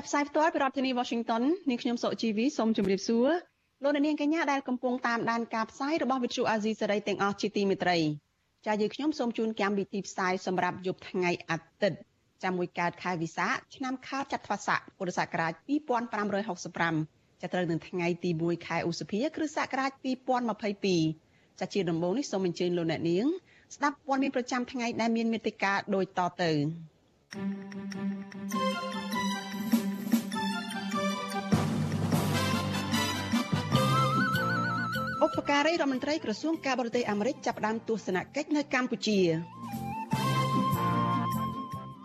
ចាប់ផ្សាយផ្ទាល់ពីរដ្ឋធានី Washington នាងខ្ញុំសុកជីវីសូមជម្រាបសួរលោកអ្នកនាងកញ្ញាដែលកំពុងតាមដានការផ្សាយរបស់ Vithu Azisaray សេរីទាំងអស់ជាទីមេត្រីចា៎យើងខ្ញុំសូមជូនកម្មវិធីផ្សាយសម្រាប់យប់ថ្ងៃអាទិត្យចាំមួយកើតខែវិសាខឆ្នាំខាលចត្វាស័កពុរសករាជ2565ចាប់ត្រូវនឹងថ្ងៃទី1ខែឧសភា គ្រិស្តសករាជ2022ចាជាដំបូងនេះសូមអញ្ជើញលោកអ្នកនាង ស្ដាប់ព័ត៌មានប្រចាំថ្ងៃដែលមានមេត្តាដូចតទៅ ឧបការីរដ្ឋមន្ត្រីក្រសួងការបរទេសអាមេរិកចាប់ផ្ដើមទស្សនកិច្ចនៅកម្ពុជា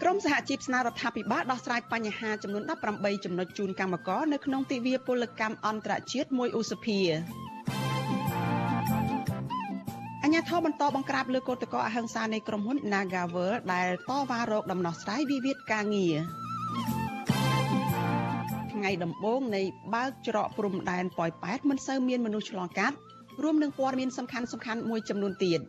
ក្រមសហជីពស្នើរដ្ឋាភិបាលដោះស្រាយបញ្ហាចំនួន18ចំណុចជូនកម្មករនៅក្នុងទិវាពលកម្មអន្តរជាតិមួយឧសភាអញ្ញាធិបបន្តបង្ក្រាបលើកោតក្រអហិង្សានៃក្រុមហ៊ុន Nagavel ដែលតវ៉ារោគដំណោះស្រាយវិវាទការងារថ្ងៃដំបូងនៃបើកច្រកព្រំដែនប៉ោយប៉ែតមិនសូវមានមនុស្សឆ្លងកាត់ រួមនឹងព័ត៌មានសំខាន់សំខាន់មួយចំនួនទៀត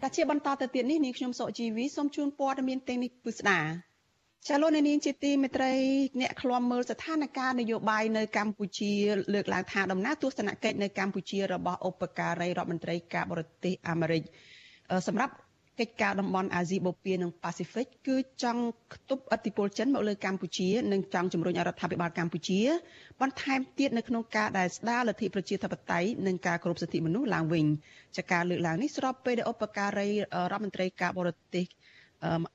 តែជាបន្តទៅទៀតនេះនាងខ្ញុំសុកជីវីសូមជូនព័ត៌មានទាំងនេះពិស្ដាចាលោកនាងជាទីមេត្រីអ្នកឃ្លាំមើលស្ថានភាពនយោបាយនៅកម្ពុជាលើកឡើងថាដំណើរទស្សនកិច្ចនៅកម្ពុជារបស់ឧបការីរដ្ឋមន្ត្រីការបរទេសអាមេរិកសម្រាប់ កិច្ចការតំបន់អាស៊ីបូព៌ានិងប៉ាស៊ីហ្វិកគឺចង់ខ្ទប់ឥទ្ធិពលចិនមកលើកម្ពុជានិងចង់ជំរុញរដ្ឋាភិបាលកម្ពុជាបន្ថែមទៀតនៅក្នុងការដែលស្ដារលទ្ធិប្រជាធិបតេយ្យនិងការគោរពសិទ្ធិមនុស្សឡើងវិញចាការលើកឡើងនេះស្របពេលដែលឧបការីរដ្ឋមន្ត្រីការបរទេស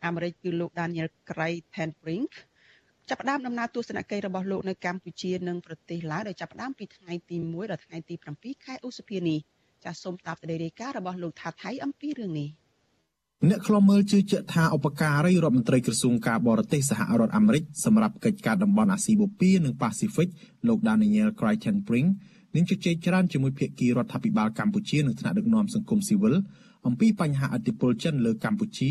អាមេរិកគឺលោក Daniel Gray Tenbrink ចាប់ផ្ដើមដំណើរទស្សនកិច្ចរបស់លោកនៅកម្ពុជានិងប្រទេសឡាវដែលចាប់ផ្ដើមពីថ្ងៃទី1ដល់ថ្ងៃទី7ខែឧសភានេះចាសសូមតាប់តេរីការបស់លោកថាថៃអំពីរឿងនេះ អ្នកខ្លំមើលជឿជាក់ថាឧបការីរដ្ឋមន្ត្រីក្រសួងការបរទេសសហរដ្ឋអាមេរិកសម្រាប់កិច្ចការតំបន់អាស៊ីបូព៌ានិងប៉ាស៊ីហ្វិកលោក Daniel Crichton-Brink នឹងជជែកច្រើនជាមួយភាគីរដ្ឋាភិបាលកម្ពុជានិងថ្នាក់ដឹកនាំសង្គមស៊ីវិលអំពីបញ្ហាអធិបុលចិនលើកម្ពុជា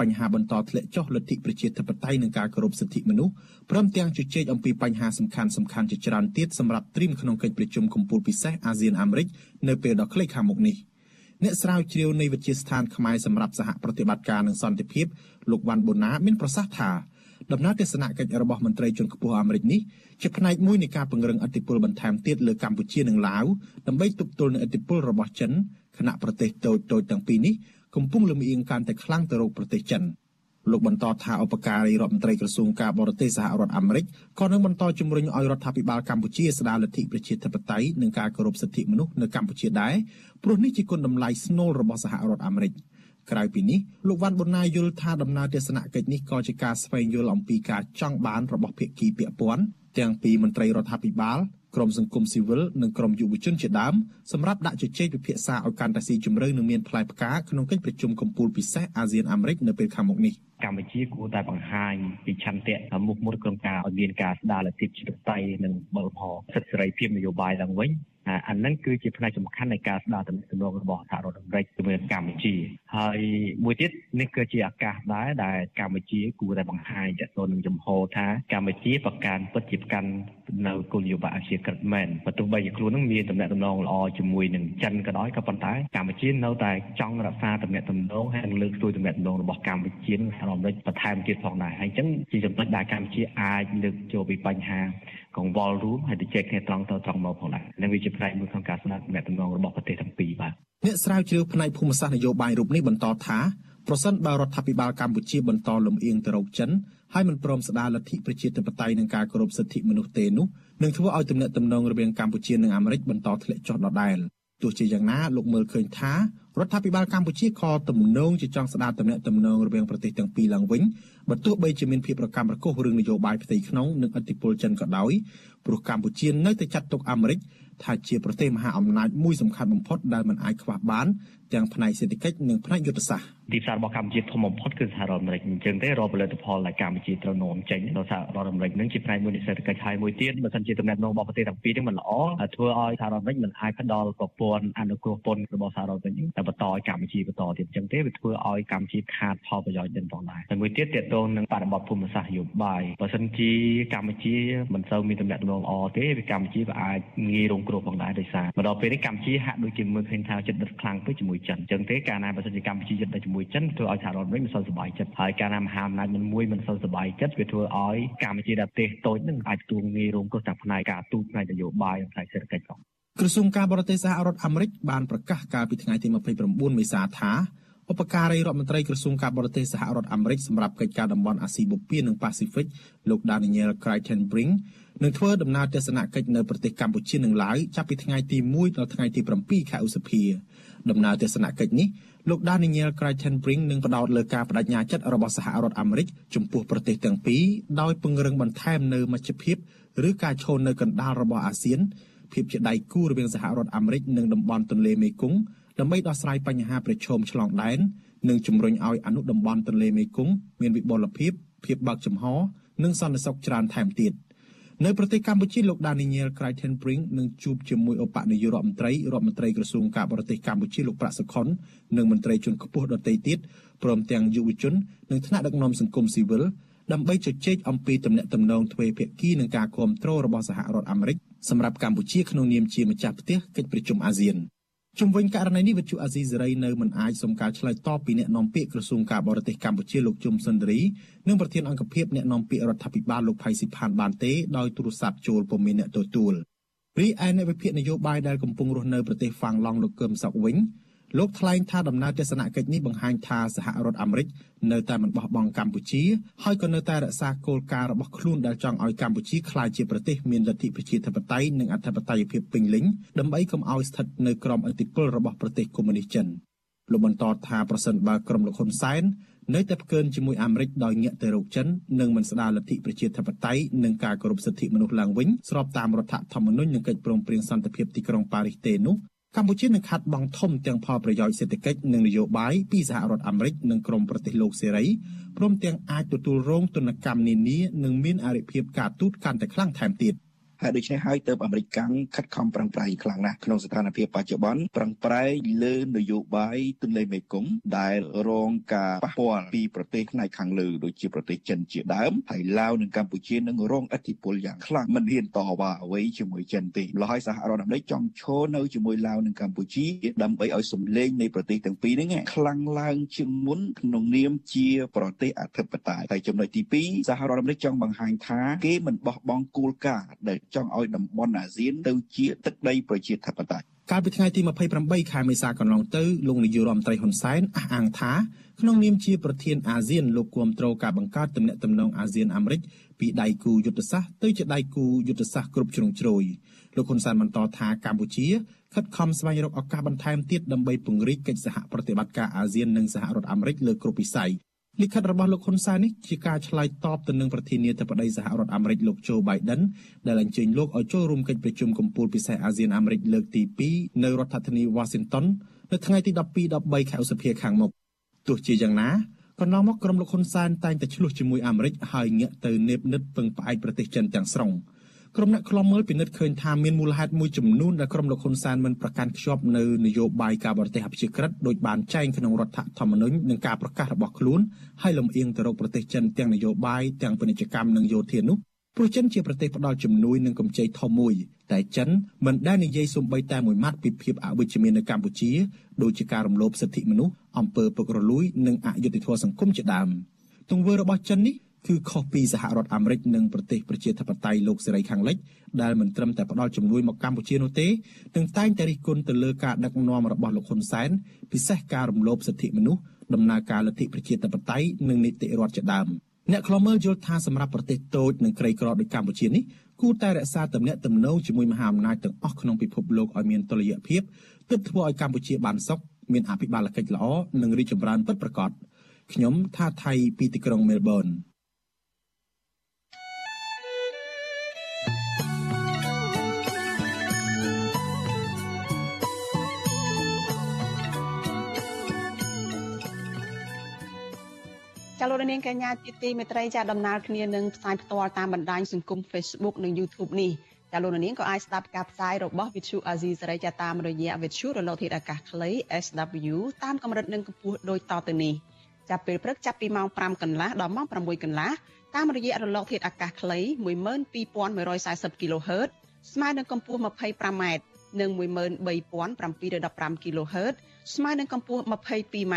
បញ្ហាបន្តធ្លាក់ចុះលទ្ធិប្រជាធិបតេយ្យនិងការគោរពសិទ្ធិមនុស្សព្រមទាំងជជែកអំពីបញ្ហាសំខាន់សំខាន់ជាច្រើនទៀតសម្រាប់ត្រៀមក្នុងកិច្ចប្រជុំកំពូលពិសេសអាស៊ានអាមេរិកនៅពេលដ៏ខ្លីខាងមុខនេះ អ្នកស្រាវជ្រាវនៃវិទ្យាស្ថានខ្មែរសម្រាប់សហប្រតិបត្តិការនិងសន្តិភាពលោកវ៉ាន់បូណាមានប្រសាសន៍ថាដំណើរទស្សនកិច្ចរបស់មន្ត្រីជាន់ខ្ពស់អាមេរិកនេះជាផ្នែកមួយនៃការពង្រឹងអធិបុលបន្ថែមទៀតលើកម្ពុជានិងឡាវដើម្បីទប់ទល់នឹងអធិបុលរបស់ចិនខណៈប្រទេសតូចតូចទាំងពីរនេះកំពុងលំអៀងកាន់តែខ្លាំងទៅរកប្រទេសចិន លោកបន្តថាឧបការីរដ្ឋមន្ត្រីក្រសួងការបរទេសសហរដ្ឋអាមេរិកក៏នឹងបន្តជំរុញឲ្យរដ្ឋាភិបាលកម្ពុជាស្ដារលទ្ធិប្រជាធិបតេយ្យនិងការគោរពសិទ្ធិមនុស្សនៅកម្ពុជាដែរព្រោះនេះជាគុណតម្លៃស្នូលរបស់សហរដ្ឋអាមេរិកក្រៅពីនេះលោកវ៉ាន់ប៊ុនណាយល់ថាដំណើរទស្សនកិច្ចនេះក៏ជាការស្វែងយល់អំពីការចង់បានរបស់ភាគីពាក់ព័ន្ធទាំងពីមន្ត្រីរដ្ឋាភិបាលក្រមសង្គមស៊ីវិលនិងក្រមយុវជនជាដើមសម្រាប់ដាក់ជជែកពិភាក្សាឲ្យកាន់តែស៊ីជម្រៅនិងមានផ្លែផ្កាក្នុងកិច្ចប្រជុំកំពូលពិសេសអាស៊ានអាមេរិកនៅពេលខាងមុខនេះកម្ពុជាគួរតែបង្ហាញពីឆន្ទៈមុខមុតក្នុងការឲ្យមានការស្ដារលទ្ធិជាតិតៃនិងបលផលសិទ្ធិសេរីភាពនយោបាយឡើងវិញអាហ្នឹងគឺជាផ្នែកសំខាន់នៃការស្ដារទំនាក់ទំនងរបស់សហរដ្ឋអាមេរិកជាមួយកម្ពុជាហើយមួយទៀតនេះគឺជាឱកាសដែរដែលកម្ពុជាគួរតែបង្ហាញទៅនឹងចំហថាកម្ពុជាប្រកាន់ពិតជាប្រកាន់នៅគោលនយោបាយអាស៊ីក្រិតមែនបើទោះបីជាខ្លួននឹងមានទំនាក់ទំនងល្អជាមួយនឹងចិនក៏ដោយក៏ប៉ុន្តែកម្ពុជានៅតែចង់រក្សាទំនាក់ទំនងហើយនឹងលើកស្ទួយទំនាក់ទំនងរបស់កម្ពុជានិងសហរដ្ឋអាមេរិកបន្ថែមទៀតផងដែរហើយអញ្ចឹងជាចំណុចដែលកម្ពុជាអាចលើកចូលពីបញ្ហាកង្វល់រួមហើយទៅចែកគ្នាត្រង់ទៅត្រង់មកផងដែរនឹងវាជាផ្នែកមួយក្នុងការស្ដាប់អ្នកតំណងរបស់ប្រទេសទាំងពីរបាទអ្នកស្រាវជ្រាវផ្នែកភូមិសាស្ត្រនយោបាយរូបនេះបន្តថាប្រសិនបើរដ្ឋាភិបាលកម្ពុជាបន្តលំអៀងទៅរកចិនហើយមិនព្រមស្ដារលទ្ធិប្រជាធិបតេយ្យនិងការគោរពសិទ្ធិមនុស្សទេនោះនឹងធ្វើឲ្យទំនាក់ទំនងរវាងកម្ពុជានិងអាមេរិកបន្តធ្លាក់ចុះដដែល ទោះជាយ៉ាងណាលោកមើលឃើញថារដ្ឋាភិបាលកម្ពុជាក៏ទំនងជាចង់ស្ដារទំនាក់ទំនងរវាងប្រទេសទាំងពីរឡើងវិញបើទោះបីជាមានភាពប្រកម្មប្រកុសរឿងនយោបាយផ្ទៃក្នុងនិងឥទ្ធិពលចិនក៏ដោយព្រោះកម្ពុជានៅតែចាត់ទុកអាមេរិកថាជាប្រទេសមហាអំណាចមួយសំខាន់បំផុតដែលមិនអាចខ្វះបាន ទាំងផ្នែកសេដ្ឋកិច្ចនិងផ្នែកយុទ្ធសាស្ត្រទីផ្សាររបស់កម្ពុជាធំបំផុតគឺសហរដ្ឋអាមេរិកអញ្ចឹងទេរកផលិតផលដែលកម្ពុជាត្រូវនាំចេញដល់សហរដ្ឋអាមេរិកនឹងជាផ្នែកមួយនៃសេដ្ឋកិច្ចហើយមួយទៀតបើសិនជាទំនាក់ទំនងរបស់ប្រទេសទាំងពីរនេះមិនល្អធ្វើឲ្យសហរដ្ឋអាមេរិកមិនអាចផ្ដល់ប្រព័ន្ធអនុគ្រោះពន្ធរបស់សហរដ្ឋអាមេរិកតែបន្តឲ្យកម្ពុជាបន្តទៀតអញ្ចឹងទេវាធ្វើឲ្យកម្ពុជាខាតផលប្រយោជន៍ទាំងផងដែរហើយមួយទៀតតកតងនឹងបរិបទភូមិសាស្ត្រនយោបាយបើសិនជាកម្ពុជាមិនសូវមានទំនាក់ទំនងល្អទេវាកម្ពុជាក៏អាចងាយរងគ្រោះផងដែរដោយសារមកដល់ពេលនេះកម្ពុជាហាក់ដូចជាមើលឃើញថាចិត្តដិតខ្លាំងពេកជាមួយចិនអញ្ចឹងទេកាលណាបើសិនជាកម្ពុជាចិត្តដិតជាមួយចិនធ្វើឲ្យសហរដ្ឋអាមេរិកមិនសូវសប្បាយចិត្តហើយកាលណាមហាអំណាចមិនមួយមិនសូវសប្បាយចិត្តវាធ្វើឲ្យកម្ពុជាដែលប្រទេសតូចនឹងអាចទទួលងាយរងគ្រោះទាំងផ្នែកការទូតផ្នែកនយោបាយនិងផ្នែកសេដ្ឋកិច្ចផងក្រសួងការបរទេសសហរដ្ឋអាមេរិកបានប្រកាសកាលពីថ្ងៃទី29មេសាថាឧបការីរដ្ឋមន្ត្រីក្រសួងការបរទេសសហរដ្ឋអាមេរិកសម្រាប់កិច្ចការតំបន់អាស៊ីបូព៌ានិងប៉ាស៊ីហ្វិកលោក Daniel Crichton-Brink នឹងធ្វើដំណើរទស្សនកិច្ចនៅប្រទេសកម្ពុជានិងឡាវចាប់ពីថ្ងៃទី1ដល់ថ្ងៃទី7ខែឧសភា ដំណើរទស្សនកិច្ចនេះលោក Daniel Crichton-Brink នឹងផ្ដោតលើការបដិញ្ញាចិត្តរបស់សហរដ្ឋអាមេរិកចំពោះប្រទេសទាំងពីរដោយពង្រឹងបន្ថែមនៅមជ្ឈភាពឬការឈរនៅកណ្ដាលរបស់អាស៊ានភាពជាដៃគូរវាងសហរដ្ឋអាមេរិកនិងតំបន់ទន្លេមេគង្គដើម្បីដោះស្រាយបញ្ហាប្រឈមឆ្លងដែននិងជំរុញឲ្យអនុតំបន់ទន្លេមេគង្គមានវិបុលភាពភាពបើកចំហនិងសន្តិសុខច្រើនថែមទៀត នៅប្រទេសកម្ពុជាលោក Daniel Crichton-Brink នឹងជួបជាមួយឧបនាយករដ្ឋមន្ត្រីរដ្ឋមន្ត្រីក្រសួងការបរទេសកម្ពុជាលោកប្រាក់សុខុននិងមន្ត្រីជាន់ខ្ពស់ដទៃទៀតព្រមទាំងយុវជននិងថ្នាក់ដឹកនាំសង្គមស៊ីវិលដើម្បីជជែកអំពីទំនាក់ទំនងទ្វេភាគីនិងការគ្រប់គ្រងរបស់សហរដ្ឋអាមេរិកសម្រាប់កម្ពុជាក្នុងនាមជាម្ចាស់ផ្ទះកិច្ចប្រជុំអាស៊ាន ជំវិញករណីនេះវិទ្យុអាស៊ីសេរីនៅមិនអាចសុំការឆ្លើយតបពីអ្នកនាំពាក្យក្រសួងការបរទេសកម្ពុជាលោកជុំសុនទ្រីនិងប្រធានអង្គភិបអ្នកនាំពាក្យរដ្ឋាភិបាលលោកផៃស៊ីផានបានទេដោយទូរស័ព្ទចូលពុំមានអ្នកទទួលរីឯអ្នកវិភាគនយោបាយដែលកំពុងរស់នៅប្រទេសហ្វាំងឡង់លោកកឹមសុកវិញ លោកថ្លែងថាដំណើរទស្សនកិច្ចនេះបង្ហាញថាសហរដ្ឋអាមេរិកនៅតែមិនបោះបង់កម្ពុជាហើយក៏នៅតែរក្សាគោលការណ៍របស់ខ្លួនដែលចង់ឲ្យកម្ពុជាក្លាយជាប្រទេសមានលទ្ធិប្រជាធិបតេយ្យនិងអធិបតេយ្យភាពពេញលេញដើម្បីកុំឲ្យស្ថិតនៅក្រោមឥទ្ធិពលរបស់ប្រទេសកុម្មុយនីសចិនលោកបន្តថាប្រសិនបើក្រុមលោកហ៊ុនសែននៅតែផ្កើនជាមួយអាមេរិកដោយងាកទៅរកចិននិងមិនស្ដារលទ្ធិប្រជាធិបតេយ្យនិងការគោរពសិទ្ធិមនុស្សឡើងវិញស្របតាមរដ្ឋធម្មនុញ្ញនិងកិច្ចព្រមព្រៀងសន្តិភាពទីក្រុងប៉ារីសទេនោះ កម្ពុជានឹងខាត់បង់ធំទាំងផលប្រយោជន៍សេដ្ឋកិច្ចនិងនយោបាយពីសហរដ្ឋអាមេរិកនិងក្រុមប្រទេសលោកសេរីព្រមទាំងអាចទទួលរងទណ្ឌកម្មនានានិងមានអរិភាពការទូតកាន់តែខ្លាំងថែមទៀត ហើយដូច្នេះហើយទៅអាមេរិកកាំងខិតខំប្រឹងប្រែងខ្លាំងណាស់ក្នុងស្ថានភាពបច្ចុប្បន្នប្រឹងប្រែងលើនយោបាយទន្លេមេគង្គដែលរងការប៉ះពាល់ពីប្រទេសផ្នែកខាងលើដូចជាប្រទេសចិនជាដើមហើយឡាវនិងកម្ពុជានឹងរងឥទ្ធិពលយ៉ាងខ្លាំងមិនហ៊ានតវ៉ាអ្វីជាមួយចិនទេម្ល៉េះហើយសហរដ្ឋអាមេរិកចង់ឈរនៅជាមួយឡាវនិងកម្ពុជាដើម្បីឲ្យសម្លេងនៃប្រទេសទាំងពីរនេះខ្លាំងឡើងជាងមុនក្នុងនាមជាប្រទេសអធិបតេយ្យតែចំណុចទី2សហរដ្ឋអាមេរិកចង់បង្ហាញថាគេមិនបោះបង់គោលការណ៍ដែលចង់ឲ្យតំបន់អាស៊ានទៅជាទឹកដីប្រជាធិបតេយ្យកាលពីថ្ងៃទី28ខែមេសាកន្លងទៅលោកនាយករដ្ឋមន្ត្រីហ៊ុនសែនអះអាងថាក្នុងនាមជាប្រធានអាស៊ានលោកគាំទ្រការបង្កើតទំនាក់ទំនងអាស៊ានអាមេរិកពីដៃគូយុទ្ធសាស្ត្រទៅជាដៃគូយុទ្ធសាស្ត្រគ្រប់ជ្រុងជ្រោយលោកហ៊ុនសែនបន្តថាកម្ពុជាខិតខំស្វែងរកឱកាសបន្ថែមទៀតដើម្បីពង្រីកកិច្ចសហប្រតិបត្តិការអាស៊ាននិងសហរដ្ឋអាមេរិកលើគ្រប់វិស័យ លិខិតរបស់លោកហ៊ុនសែននេះជាការឆ្លើយតបទៅនឹងប្រធានាធិបតីសហរដ្ឋអាមេរិកលោកโจ Biden ដែលអញ្ជើញលោកឲ្យចូលរួមកិច្ចប្រជុំកំពូលពិសេសអាស៊ានអាមេរិកលើកទី2នៅរដ្ឋធានី Washington នៅថ្ងៃទី12 13ខែឧសភាខាងមុខទោះជាយ៉ាងណាកន្លងមកក្រុមលោកហ៊ុនសែនតែងតែឆ្លោះជាមួយអាមេរិកហើយងាកទៅនេបនិតពឹងផ្អែកប្រទេសចិនទាំងស្រុង។ ក្រុមអ្នកខ្លំមើលពិនិត្យឃើញថាមានមូលហេតុមួយចំនួនដែលក្រុមលោកហ៊ុនសែនមិនប្រកាន់ខ្ជាប់នៅនយោបាយការបរទេសអភិជាក្រិតដោយបានចែងក្នុងរដ្ឋធម្មនុញ្ញនិងការប្រកាសរបស់ខ្លួនហើយលំអៀងទៅរកប្រទេសចិនទាំងនយោបាយទាំងពាណិជ្ជកម្មនិងយោធានោះព្រោះចិនជាប្រទេសផ្ដល់ជំនួយនិងកម្ចីធំមួយតែចិនមិនដែលនិយាយសូម្បីតែមួយម៉ាត់ពីភាពអវិជ្ជមាននៅកម្ពុជាដូចជាការរំលោភសិទ្ធិមនុស្សអំពើពុករលួយនិងអយុត្តិធម៌សង្គមជាដើមទង្វើរបស់ចិននេះ គឺខុសពីសហរដ្ឋអាមេរិកនិងប្រទេសប្រជាធិបតេយ្យលោកសេរីខាងលិចដែលមិនត្រឹមតែផ្ដល់ជំនួយមកកម្ពុជានោះទេនឹងតែងតែរិះគន់ទៅលើការដឹកនាំរបស់លោកហ៊ុនសែនពិសេសការរំលោភសិទ្ធិមនុស្សដំណើរការលទ្ធិប្រជាធិបតេយ្យនិងនីតិរដ្ឋជាដើមអ្នកខ្លមើលយល់ថាសម្រាប់ប្រទេសតូចនិងក្រីក្រដូចកម្ពុជានេះគួរតែរក្សាទំនាក់ទំនងជាមួយមហាអំណាចទាំងអស់ក្នុងពិភពលោកឲ្យមានតុល្យភាពទើបធ្វើឲ្យកម្ពុជាបានសុខមានអភិបាលកិច្ចល្អនិងរីកចម្រើនពិតប្រាកដខ្ញុំថាថៃពីទីក្រុងមែលប៊ន លោកនាងកញ្ញាជាទីមេត្រីចាដំណើរគ្នានឹងផ្សាយផ្ទាល់តាមបណ្ដាញសង្គម Facebook និង YouTube នេះចាលោកនាងក៏អាចស្ដាប់ការផ្សាយរបស់ Vithu Azizi សេរីចាតាមរយៈ Vithu រលកធាតុអាកាសខ្លី SW តាមកម្រិតនិងកម្ពស់ដូចតទៅនេះចាប់ពេលព្រឹកចាប់ពីម៉ោង5កន្លះដល់ម៉ោង6កន្លះតាមរយៈរលកធាតុអាកាសខ្លី12140 kHz ស្មើនឹងកម្ពស់ 25m និង13715 kHz ស្មើនឹងកម្ពស់ 22m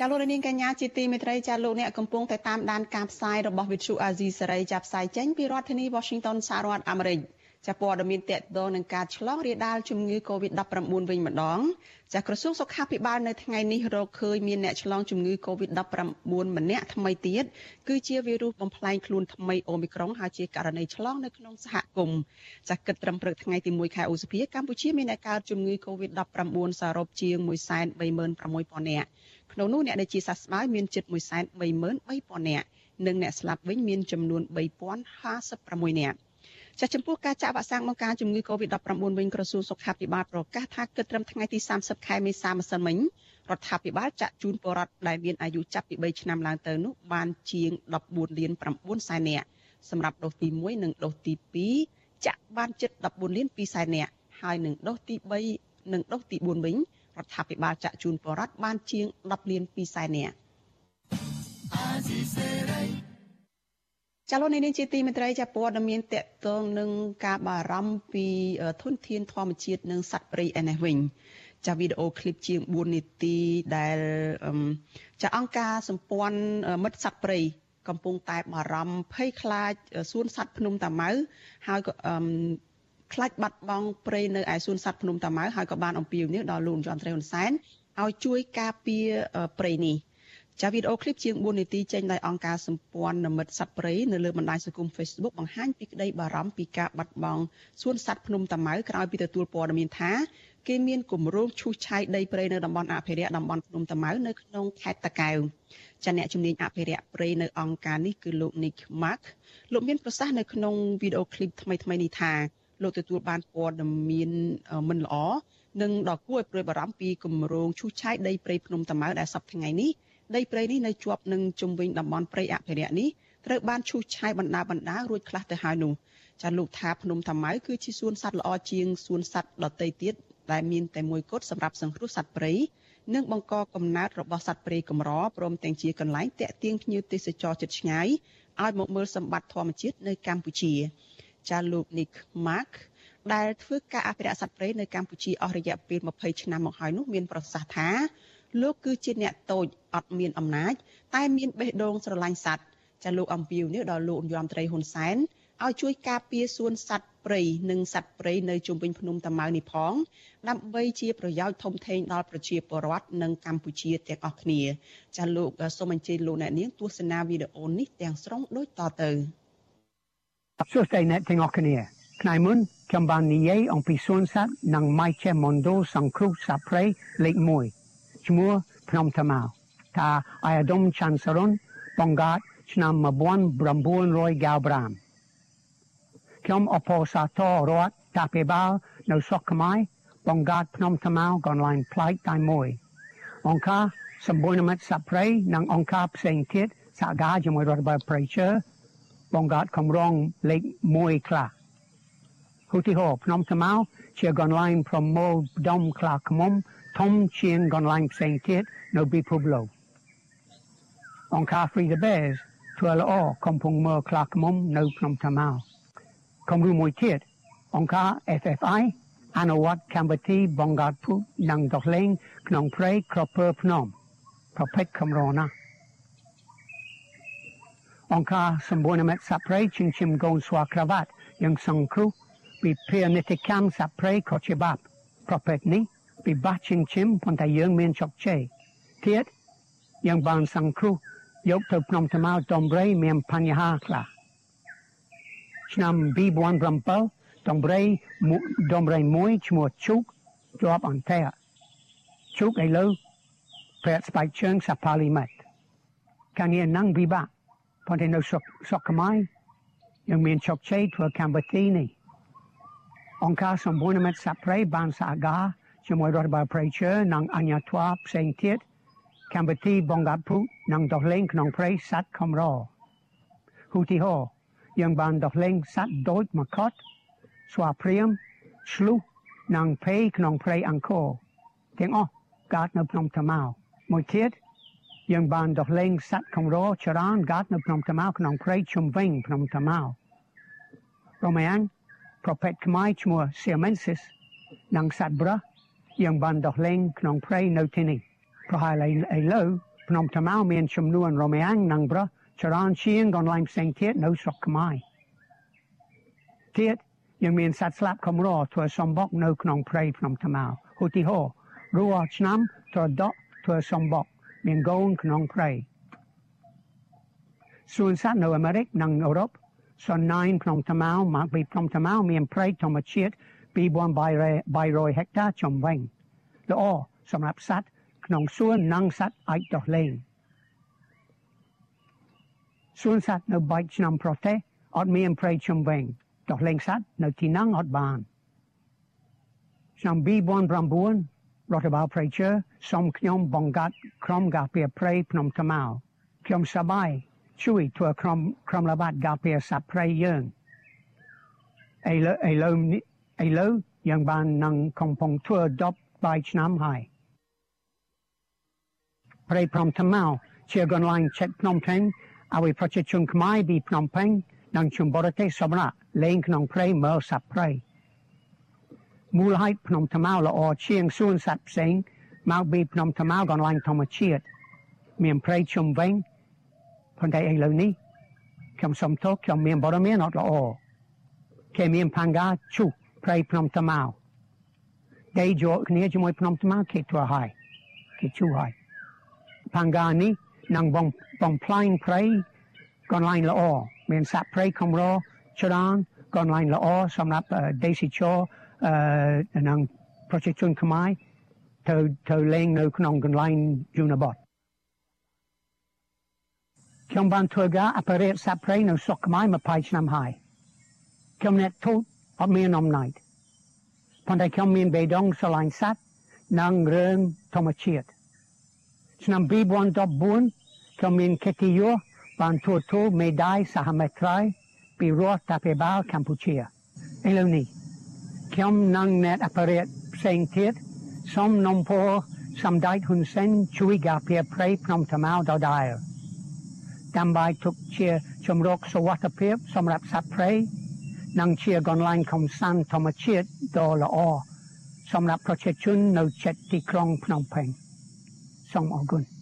ចាលោកនាងកញ្ញាជាទីមេត្រីចាលោកអ្នកកំពុងតែតាមដានការផ្សាយរបស់ Vithu Azizi សេរីចាប់ផ្សាយចេញពីរដ្ឋធានី Washington សហរដ្ឋអាមេរិកចាព័ត៌មានតកតងនឹងការឆ្លងរាលដាលជំងឺ Covid-19 វិញម្ដងចាក្រសួងសុខាភិបាលនៅថ្ងៃនេះរកឃើញមានអ្នកឆ្លងជំងឺ Covid-19 ម្នាក់ថ្មីទៀតគឺជាវីរុសបំផ្លែងខ្លួនថ្មីអូមីក្រុងហើយជាករណីឆ្លងនៅក្នុងសហគមន៍ចាគិតត្រឹមព្រឹកថ្ងៃទី1ខែឧសភាកម្ពុជាមានអ្នកកើតជំងឺ Covid-19 សរុបជាង136,000នាក់ ក្នុងនោះអ្នកដែលជាសះស្បើយមានជិត133,000នាក់និងអ្នកស្លាប់វិញមានចំនួន3056នាក់ចាចំពោះការចាក់វ៉ាក់សាំងបង្ការជំងឺ Covid-19 វិញក្រសួងសុខាភិបាលប្រកាសថាគិតត្រឹមថ្ងៃទី30ខែមេសាម្សិលមិញរដ្ឋាភិបាលចាក់ជូនពលរដ្ឋដែលមានអាយុចាប់ពី3ឆ្នាំឡើងទៅនោះបានជាង14លាន9សែននាក់សម្រាប់ដូសទី1និងដូសទី2ចាក់បានជិត14លាន2សែននាក់ហើយនឹងដូសទី3និងដូសទី4វិញ រដ្ឋាភិបាលចាក់ជូនពលរដ្ឋបានជាង10លាន2សែននាក់ចលនានេះជាទីមេត្រីចាព័ត៌មានតកតងនឹងការបារម្ភពីធនធានធម្មជាតិនិងសត្វព្រៃឯនេះវិញចាវីដេអូឃ្លីបជាង4នាទីដែលចាអង្គការសម្ព័ន្ធមិត្តសត្វព្រៃកំពុងតែបារម្ភភ័យខ្លាចសួនសត្វភ្នំតាម៉ៅហើយក៏ ខ្លាចបាត់បង់ព្រៃនៅឯសួនសត្វភ្នំតាម៉ៅហើយក៏បានអំពាវនាវដល់លោកយមត្រីហ៊ុនសែនឲ្យជួយការពារព្រៃនេះចាវីដេអូឃ្លីបជាង4នាទីចេញដោយអង្គការសម្ព័ន្ធមិត្តសត្វព្រៃនៅលើបណ្ដាញសង្គម Facebook បង្ហាញពីក្តីបារម្ភពីការបាត់បង់សួនសត្វភ្នំតាម៉ៅក្រោយពីទទួលព័ត៌មានថាគេមានគម្រោងឈូសឆាយដីព្រៃនៅតំបន់អភិរក្សតំបន់ភ្នំតាម៉ៅនៅក្នុងខេត្តតាកែវចាអ្នកជំនាញអភិរក្សព្រៃនៅអង្គការនេះគឺលោក Nick Mark លោកមានប្រសាសន៍នៅក្នុងវីដេអូឃ្លីបថ្មីៗនេះថា លោកទទួលបានព័ត៌មានមិនល្អនិងដល់គួរឲ្យព្រួយបារម្ភពីគម្រោងឈូសឆាយដីព្រៃភ្នំតាម៉ៅដែលសប្តាហ៍ថ្ងៃនេះដីព្រៃនេះនៅជាប់នឹងជំវិញតំបន់ព្រៃអភិរក្សនេះត្រូវបានឈូសឆាយបណ្ដាបណ្ដារួចខ្លះទៅហើយនោះចាលោកថាភ្នំតាម៉ៅគឺជាសួនសត្វល្អជាងសួនសត្វដទៃទៀតដែលមានតែមួយគត់សម្រាប់សង្គ្រោះសត្វព្រៃនិងបង្កកំណើតរបស់សត្វព្រៃកម្រព្រមទាំងជាកន្លែងតាក់ទាញភ្ញៀវទេសចរជិតឆ្ងាយឲ្យមកមើលសម្បត្តិធម្មជាតិនៅកម្ពុជា ចាលោក Nick Mark ដែលធ្វើការអភិរក្សសត្វព្រៃនៅកម្ពុជាអស់រយៈពេល20ឆ្នាំមកហើយនោះមានប្រសាសន៍ថាលោកគឺជាអ្នកតូចអត់មានអំណាច តែមានបេះដូងស្រឡាញ់សត្វចាលោកអំពីវនេះដល់លោកយមត្រីហ៊ុនសែនឲ្យជួយការពារសួនសត្វព្រៃនិងសត្វព្រៃនៅជុំវិញភ្នំតាម៉ៅនេះផង ដើម្បីជាប្រយោជន៍ធំធេងដល់ប្រជាពលរដ្ឋនិងកម្ពុជាទាំងអស់គ្នា ចាលោកសូមអញ្ជើញលោកអ្នកនាងទស្សនាវីដេអូនេះទាំងស្រុងដូចតទៅ សួស្តីអ្នកទាំងអស់គ្នាថ្ងៃមុនខ្ញុំបាននិយាយអំពីសួនសត្វនិងម៉ៃឆេម៉ុនដូសង្គ្រោះសត្វព្រៃលេខ1ឈ្មោះភ្នំតាម៉ៅថាអាយដុំឆាន់សរុនបង្កើតឆ្នាំ1995ខ្ញុំអបអរសាទររដ្ឋតាភិបាលនៅស្រុកខ្មែរបង្កើតភ្នំតាម៉ៅកន្លែងប្លែកតែមួយអង្គការសម្ព័ន្ធមិត្តសព្រៃនិងអង្គការផ្សេងទៀតសហការជាមួយរដ្ឋបាលប្រៃឈើ បង្កើតគម្រោងលេខ1ខ្លះឧទាហរណ៍ភ្នំតាម៉ៅជាកន្លែងប្រមូលដុំខ្លាឃ្មុំធំជាងកន្លែងផ្សេងទៀតនៅពិភពលោកអង្គការ Free the Bears ធ្វើល្អកំពុងមើលខ្លាឃ្មុំនៅភ្នំតាម៉ៅគំរូមួយទៀតអង្គការ FFI អនុវត្តកម្មវិធីបង្កើតពូជនិងដោះលែងក្នុងព្រៃក្រពើភ្នំប្រភេទកម្រណាស់ អង្គការសម្ព័ន្ធមិត្តសព្រៃជិញ្ជិមកូនស្វាក្រវ៉ាត់យ៉ាងសង្គ្រោះពីភានិតិកម្មសព្រៃខុសច្បាប់ប្រភេទនេះពិបាកជិញ្ជិមប៉ុន្តែយើងមានជោគជ័យទៀតយើងបានសង្គ្រោះយកទៅភ្នំតាម៉ៅតំរៃមានបញ្ហាខ្លះឆ្នាំ2007តំរៃតំរៃមួយឈ្មោះជុកជាប់អន្តរជុកឥឡូវប្រែស្បែកជើងសាប៉ាលីម៉េតកាងារនឹងវិបាក ប៉ុន្តែនៅសុកសុកខ្មែរยังមានជោគជ័យធ្វើកម្មវិធីនេះអង្គការសម្ព័ន្ធមិត្តសាប្រៃបានសហការជាមួយរដ្ឋបាល Preacher និងអញ្ញាធម៌ផ្សេងទៀតកម្មវិធីបងកាពុនិងដោះលែងក្នុងព្រៃសត្វខំរហូទីហោយើងបានដោះលែងសត្វដូចមកខតស្វាព្រាមឆ្លុះនិងភេក្នុងព្រៃអង្គរទាំងអស់កើតនៅភ្នំតាម៉ៅមួយទៀត យើងបានដោះលែងសត្វខំរច្រើនកើតនៅភ្នំតាម៉ៅក្នុងព្រៃជុំវិញភ្នំតាម៉ៅរមែងប្រភេទខ្មែរឈ្មោះ Siamensis និងសត្វប្រះយើងបានដោះលែងក្នុងព្រៃនៅទីនេះប្រហែលឥឡូវភ្នំតាម៉ៅមានចំនួនរមែងនិងប្រះច្រើនជាងកន្លែងផ្សេងទៀតនៅស្រុកខ្មែរទៀតยังមានសត្វស្លាប់ខំរធ្វើសំបុកនៅក្នុងព្រៃភ្នំតាម៉ៅឧទាហរណ៍រាល់ឆ្នាំត្រដក់ធ្វើសំបុក មានកូនក្នុងព្រៃសួនសត្វនៅអាមេរិកនិងអឺរ៉ុបសន9ក្នុងតាម៉ៅមកពីក្នុងតាម៉ៅមានព្រៃធម្មជាតិ2300ហិកតាចំវិញល្អសម្រាប់សត្វក្នុងសួននិងសត្វអាចដោះលែងសួនសត្វនៅបែកឆ្នាំប្រទេសអត់មានព្រៃចំវិញដោះលែងសត្វនៅទីនោះអត់បានឆ្នាំ2009 រដ្ឋបាល Preacher សូមខ្ញុំបង្កើតក្រុមការពារព្រៃភ្នំតាម៉ៅខ្ញុំសប្បាយជួយធ្វើក្រុមក្រុមល្បាតការពារសត្វព្រៃយើងឥឡូវឥឡូវឥឡូវយើងបាននឹងកំពុងធ្វើ10បាយឆ្នាំហើយព្រៃភ្នំតាម៉ៅជាកន្លែងឆែកភ្នំពេញឲ្យប្រជាជនខ្មែរពីភ្នំពេញនិងជំបរទេសសម្រាប់លេងក្នុងព្រៃមើលសត្វព្រៃ មូលហេតុភ្នំតាម៉ៅល្អជាងសួនសត្វផ្សេងមកពីភ្នំតាម៉ៅកន្លែងធម្មជាតិមានព្រៃជុំវិញប៉ុន្តែឥឡូវនេះខ្ញុំសុំទោសខ្ញុំមានបរិមានអត់ល្អគេមានផង្កាជុះព្រៃភ្នំតាម៉ៅដេកយកគ្នាជាមួយភ្នំតាម៉ៅគេធ្វើហើយគេជុះហើយផង្កានេះនឹងបងបងផ្លាញ់ព្រៃកន្លែងល្អមានសត្វព្រៃខំរច្រើនកន្លែងល្អសម្រាប់ទេសចរ អឺនឹងប្រជាជនខ្មែរទៅទៅលេងនៅក្នុងកន្លែងយូនបតខ្ញុំបានធ្វើការអបរិយសព្រៃនៅស្រុកខ្មែរ20ឆ្នាំហើយខ្ញុំអ្នកទូតអត់មានអំណាចប៉ុន្តែខ្ញុំមានបេដងស្រឡាញ់សត្វនិងរឿងធម្មជាតិឆ្នាំ2014ខ្ញុំមានកិត្តិយសបានទទួលមេដាយសហមេត្រីពីរដ្ឋាភិបាលកម្ពុជាឥឡូវនេះ ខ្ញុំនឹងអ្នកអបរិយផ្សេងទៀតសូមនំពោសម្ដេចហ៊ុនសែនជួយការពារព្រៃភ្នំតាម៉ៅដដែលដើម្បីទុកជាជំរកសុវត្ថិភាពសម្រាប់សត្វព្រៃនិងជាកន្លែងកំសាន្តធម្មជាតិដ៏ល្អសម្រាប់ប្រជាជននៅជិតទីក្រុងភ្នំពេញសូមអរគុណ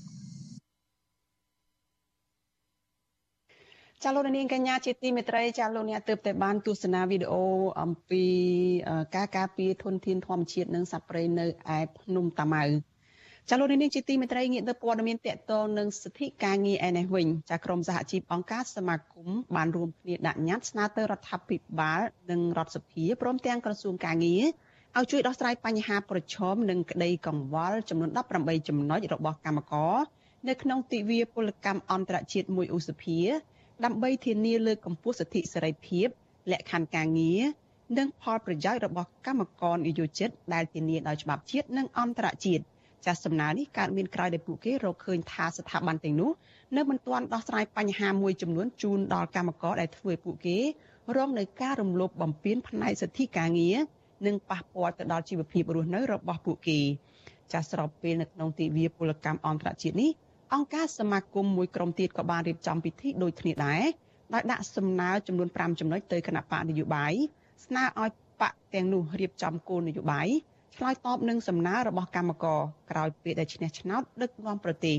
ចាលោកនាងកញ្ញាជាទីមេត្រីចាលោកអ្នកទើបតែបានទស្សនាវីដេអូអំពីការការពារធនធានធម្មជាតិនិងសត្វព្រៃនៅឯភ្នំតាម៉ៅចាលោកនាងជាទីមេត្រីងាកទៅព័ត៌មានតកតងនឹងសិទ្ធិការងារឯនេះវិញចាក្រមសហជីពអង្គការសមាគមបានរួមគ្នាដាក់ញត្តិស្នើទៅរដ្ឋាភិបាលនិងរដ្ឋសភាព្រមទាំងក្រសួងការងារឲ្យជួយដោះស្រាយបញ្ហាប្រឈមនិងក្តីកង្វល់ចំនួន18ចំណុចរបស់កម្មករនៅក្នុងទិវាពលកម្មអន្តរជាតិមួយឧសភា ដើម្បីធានាលើកកម្ពស់សិទ្ធិសេរីភាពលក្ខខណ្ឌការងារនិងផលប្រយោជន៍របស់កម្មករនិយោជិតដែលធានាដោយច្បាប់ជាតិនិងអន្តរជាតិចាស់សំណើនេះកើតមានក្រោយដែលពួកគេរកឃើញថាស្ថាប័នទាំងនោះនៅមិនទាន់ដោះស្រាយបញ្ហាមួយចំនួនជូនដល់កម្មករដែលធ្វើឲ្យពួកគេរងនឹងការរំលោភបំពានផ្នែកសិទ្ធិការងារនិងប៉ះពាល់ទៅដល់ជីវភាពរស់នៅរបស់ពួកគេចាស់ស្របពេលនៅក្នុងទិវាពលកម្មអន្តរជាតិនេះ អង្គការសមាគមមួយក្រុមទៀតក៏បានរៀបចំពិធីដូចគ្នាដែរដោយដាក់សំណើចំនួន5ចំណុចទៅគណៈបកនយោបាយស្នើឲ្យបកទាំងនោះរៀបចំគោលនយោបាយឆ្លើយតបនឹងសំណើរបស់កម្មករក្រោយពេលដែលឈ្នះឆ្នោតដឹកនាំប្រទេស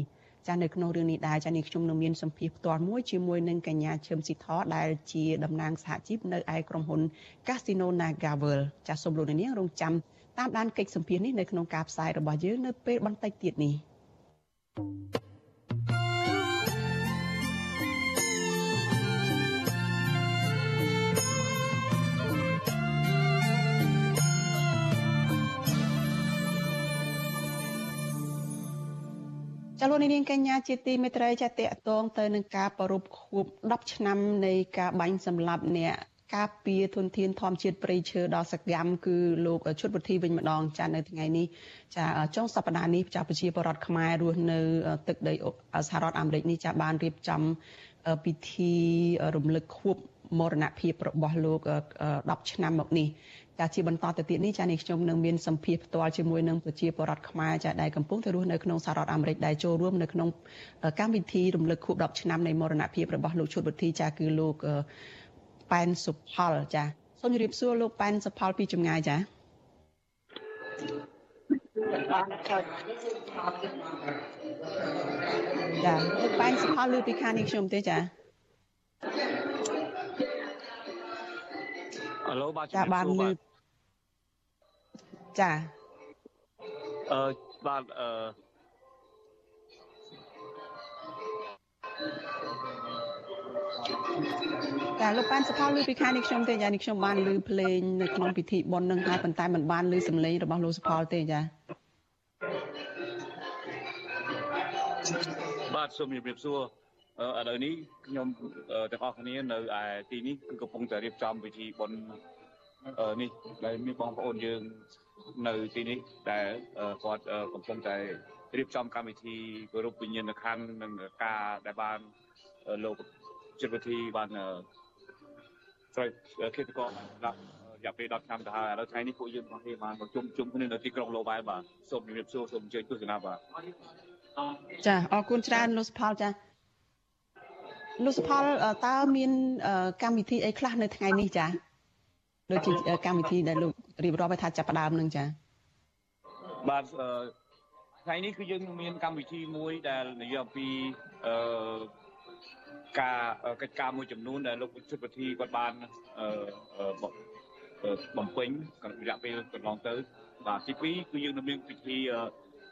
ចានៅក្នុងរឿងនេះដែរចានេះខ្ញុំនឹងមានសម្ភារផ្ទាល់មួយជាមួយនឹងកញ្ញាឈឹមស៊ីធដែលជាតំណាងសហជីពនៅឯក្រុមហ៊ុន Casino Nagavel ចាសូមលោកនាងរងចាំតាមដានកិច្ចសម្ភារនេះនៅក្នុងការផ្សាយរបស់យើងនៅពេលបន្តិចទៀតនេះ thank you ចលនានាងកញ្ញាជាទីមេត្រីចាតតតងទៅនឹងការប្រ rup ខួប10ឆ្នាំនៃការបាញ់សម្លាប់អ្នក ការពារធនធានធម្មជាតិព្រៃឈើដល់សកម្មគឺលោកឈុតវុធីវិញម្ដងចានៅថ្ងៃនេះចាចុងសប្តាហ៍នេះចាប្រជាពលរដ្ឋខ្មែររស់នៅទឹកដីសហរដ្ឋអាមេរិកនេះចាបានរៀបចំពិធីរំលឹកខួបមរណភាពរបស់លោក10ឆ្នាំមកនេះចាជាបន្តទៅទៀតនេះចានេះខ្ញុំនឹងមានសម្ភារផ្ទាល់ជាមួយនឹងប្រជាពលរដ្ឋខ្មែរចាដែលកំពុងទៅរស់នៅក្នុងសហរដ្ឋអាមេរិកដែលចូលរួមនៅក្នុងកម្មវិធីរំលឹកខួប10ឆ្នាំនៃមរណភាពរបស់លោកឈុតវុធីចាគឺលោក ប៉ែនសុផលចាសូមជម្រាបសួរលោកប៉ែនសុផលពីចម្ងាយចាចាលោកប៉ែនសុផលលើពីខាងនេះខ្ញុំទេចាហៅឡូបាទចាបានលើចាអឺបាទអឺ ចាលោកប៉ាន់សផលលើពីខាងនេះខ្ញុំទេចានេះខ្ញុំបានលើភ្លេងនៅក្នុងពិធីបុណ្យនឹងហើយប៉ុន្តែមិនបានលើសំឡេងរបស់លោកសផលទេចាបាទសូមជម្រាបសួរឥឡូវនេះខ្ញុំទាំងអស់គ្នានៅឯទីនេះគឺកំពុងតែរៀបចំពិធីបុណ្យនេះដែលមានបងប្អូនយើងនៅទីនេះដែលគាត់កំពុងតែរៀបចំកម្មវិធីគោរពវិញ្ញាណក្ខន្ធនិងការដែលបានលោកចិត្តវិធីបាន ត្រូវគិតកងដាក់រយៈពេល10ឆ្នាំទៅហើយឥឡូវថ្ងៃនេះពួកយើងទាំងគ្នាបានប្រជុំជុំគ្នានៅទីក្រុងឡូវែលបាទសូមជម្រាបសួរសូមអញ្ជើញទស្សនាបាទចាអរគុណច្រើនលោកសផលចាលោកសផលតើមានកម្មវិធីអីខ្លះនៅថ្ងៃនេះចាដូចជាកម្មវិធីដែលលោករៀបរាប់ឲ្យថាចាប់ផ្ដើមនឹងចាបាទថ្ងៃនេះគឺយើងមានកម្មវិធីមួយដែលនិយាយអំពីអឺ ការកិច្ចការមួយចំនួនដែលលោកជិតវិធីគាត់បានអឺបំពេញក្នុងរយៈពេលកន្លងទៅបាទទី2គឺយើងនឹងមានពិធី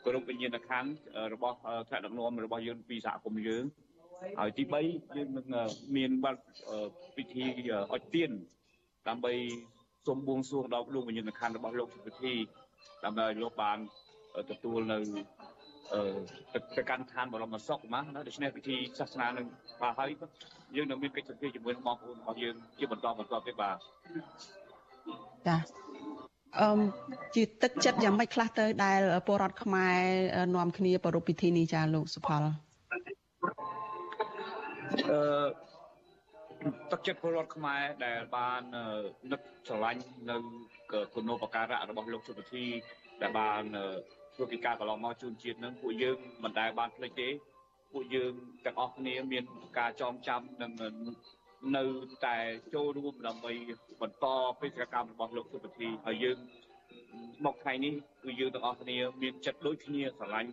គោរពវិញ្ញាណក្ខន្ធរបស់ថ្នាក់ដឹកនាំរបស់យើងពីសហគមន៍យើងហើយទី3យើងនឹងមានបាត់ពិធីអុជទៀនដើម្បីសូមបួងសួងដល់លោកវិញ្ញាណក្ខន្ធរបស់លោកសុធីដើម្បីឲ្យលោកបានទទួលនៅ ទៅកាន់ឋានបរមសុខណាដូច្នេះពិធីសាសនានឹងបាទហើយយើងនឹងមានកិច្ចសន្យាជាមួយបងប្អូនរបស់យើងជាបន្តបន្តទៀតបាទចាអឺជាទឹកចិត្តយ៉ាងម៉េចខ្លះទៅដែលពលរដ្ឋខ្មែរនាំគ្នាប្រារព្ធពិធីនេះចាលោកសុផលអឺទឹកចិត្តពលរដ្ឋខ្មែរដែលបាននឹកស្រឡាញ់នៅគុណូបការៈរបស់លោកសុភធីដែលបាន ធ្វើពីការកន្លងមកជូនជាតិនឹងពួកយើងមិនដែលបានភ្លេចទេពួកយើងទាំងអស់គ្នាមានការចងចាំនិងនៅតែចូលរួមដើម្បីបន្តបេសកកម្មរបស់លោកសុភធីហើយយើងមកថ្ងៃនេះគឺយើងទាំងអស់គ្នាមានចិត្តដូចគ្នាស្រឡាញ់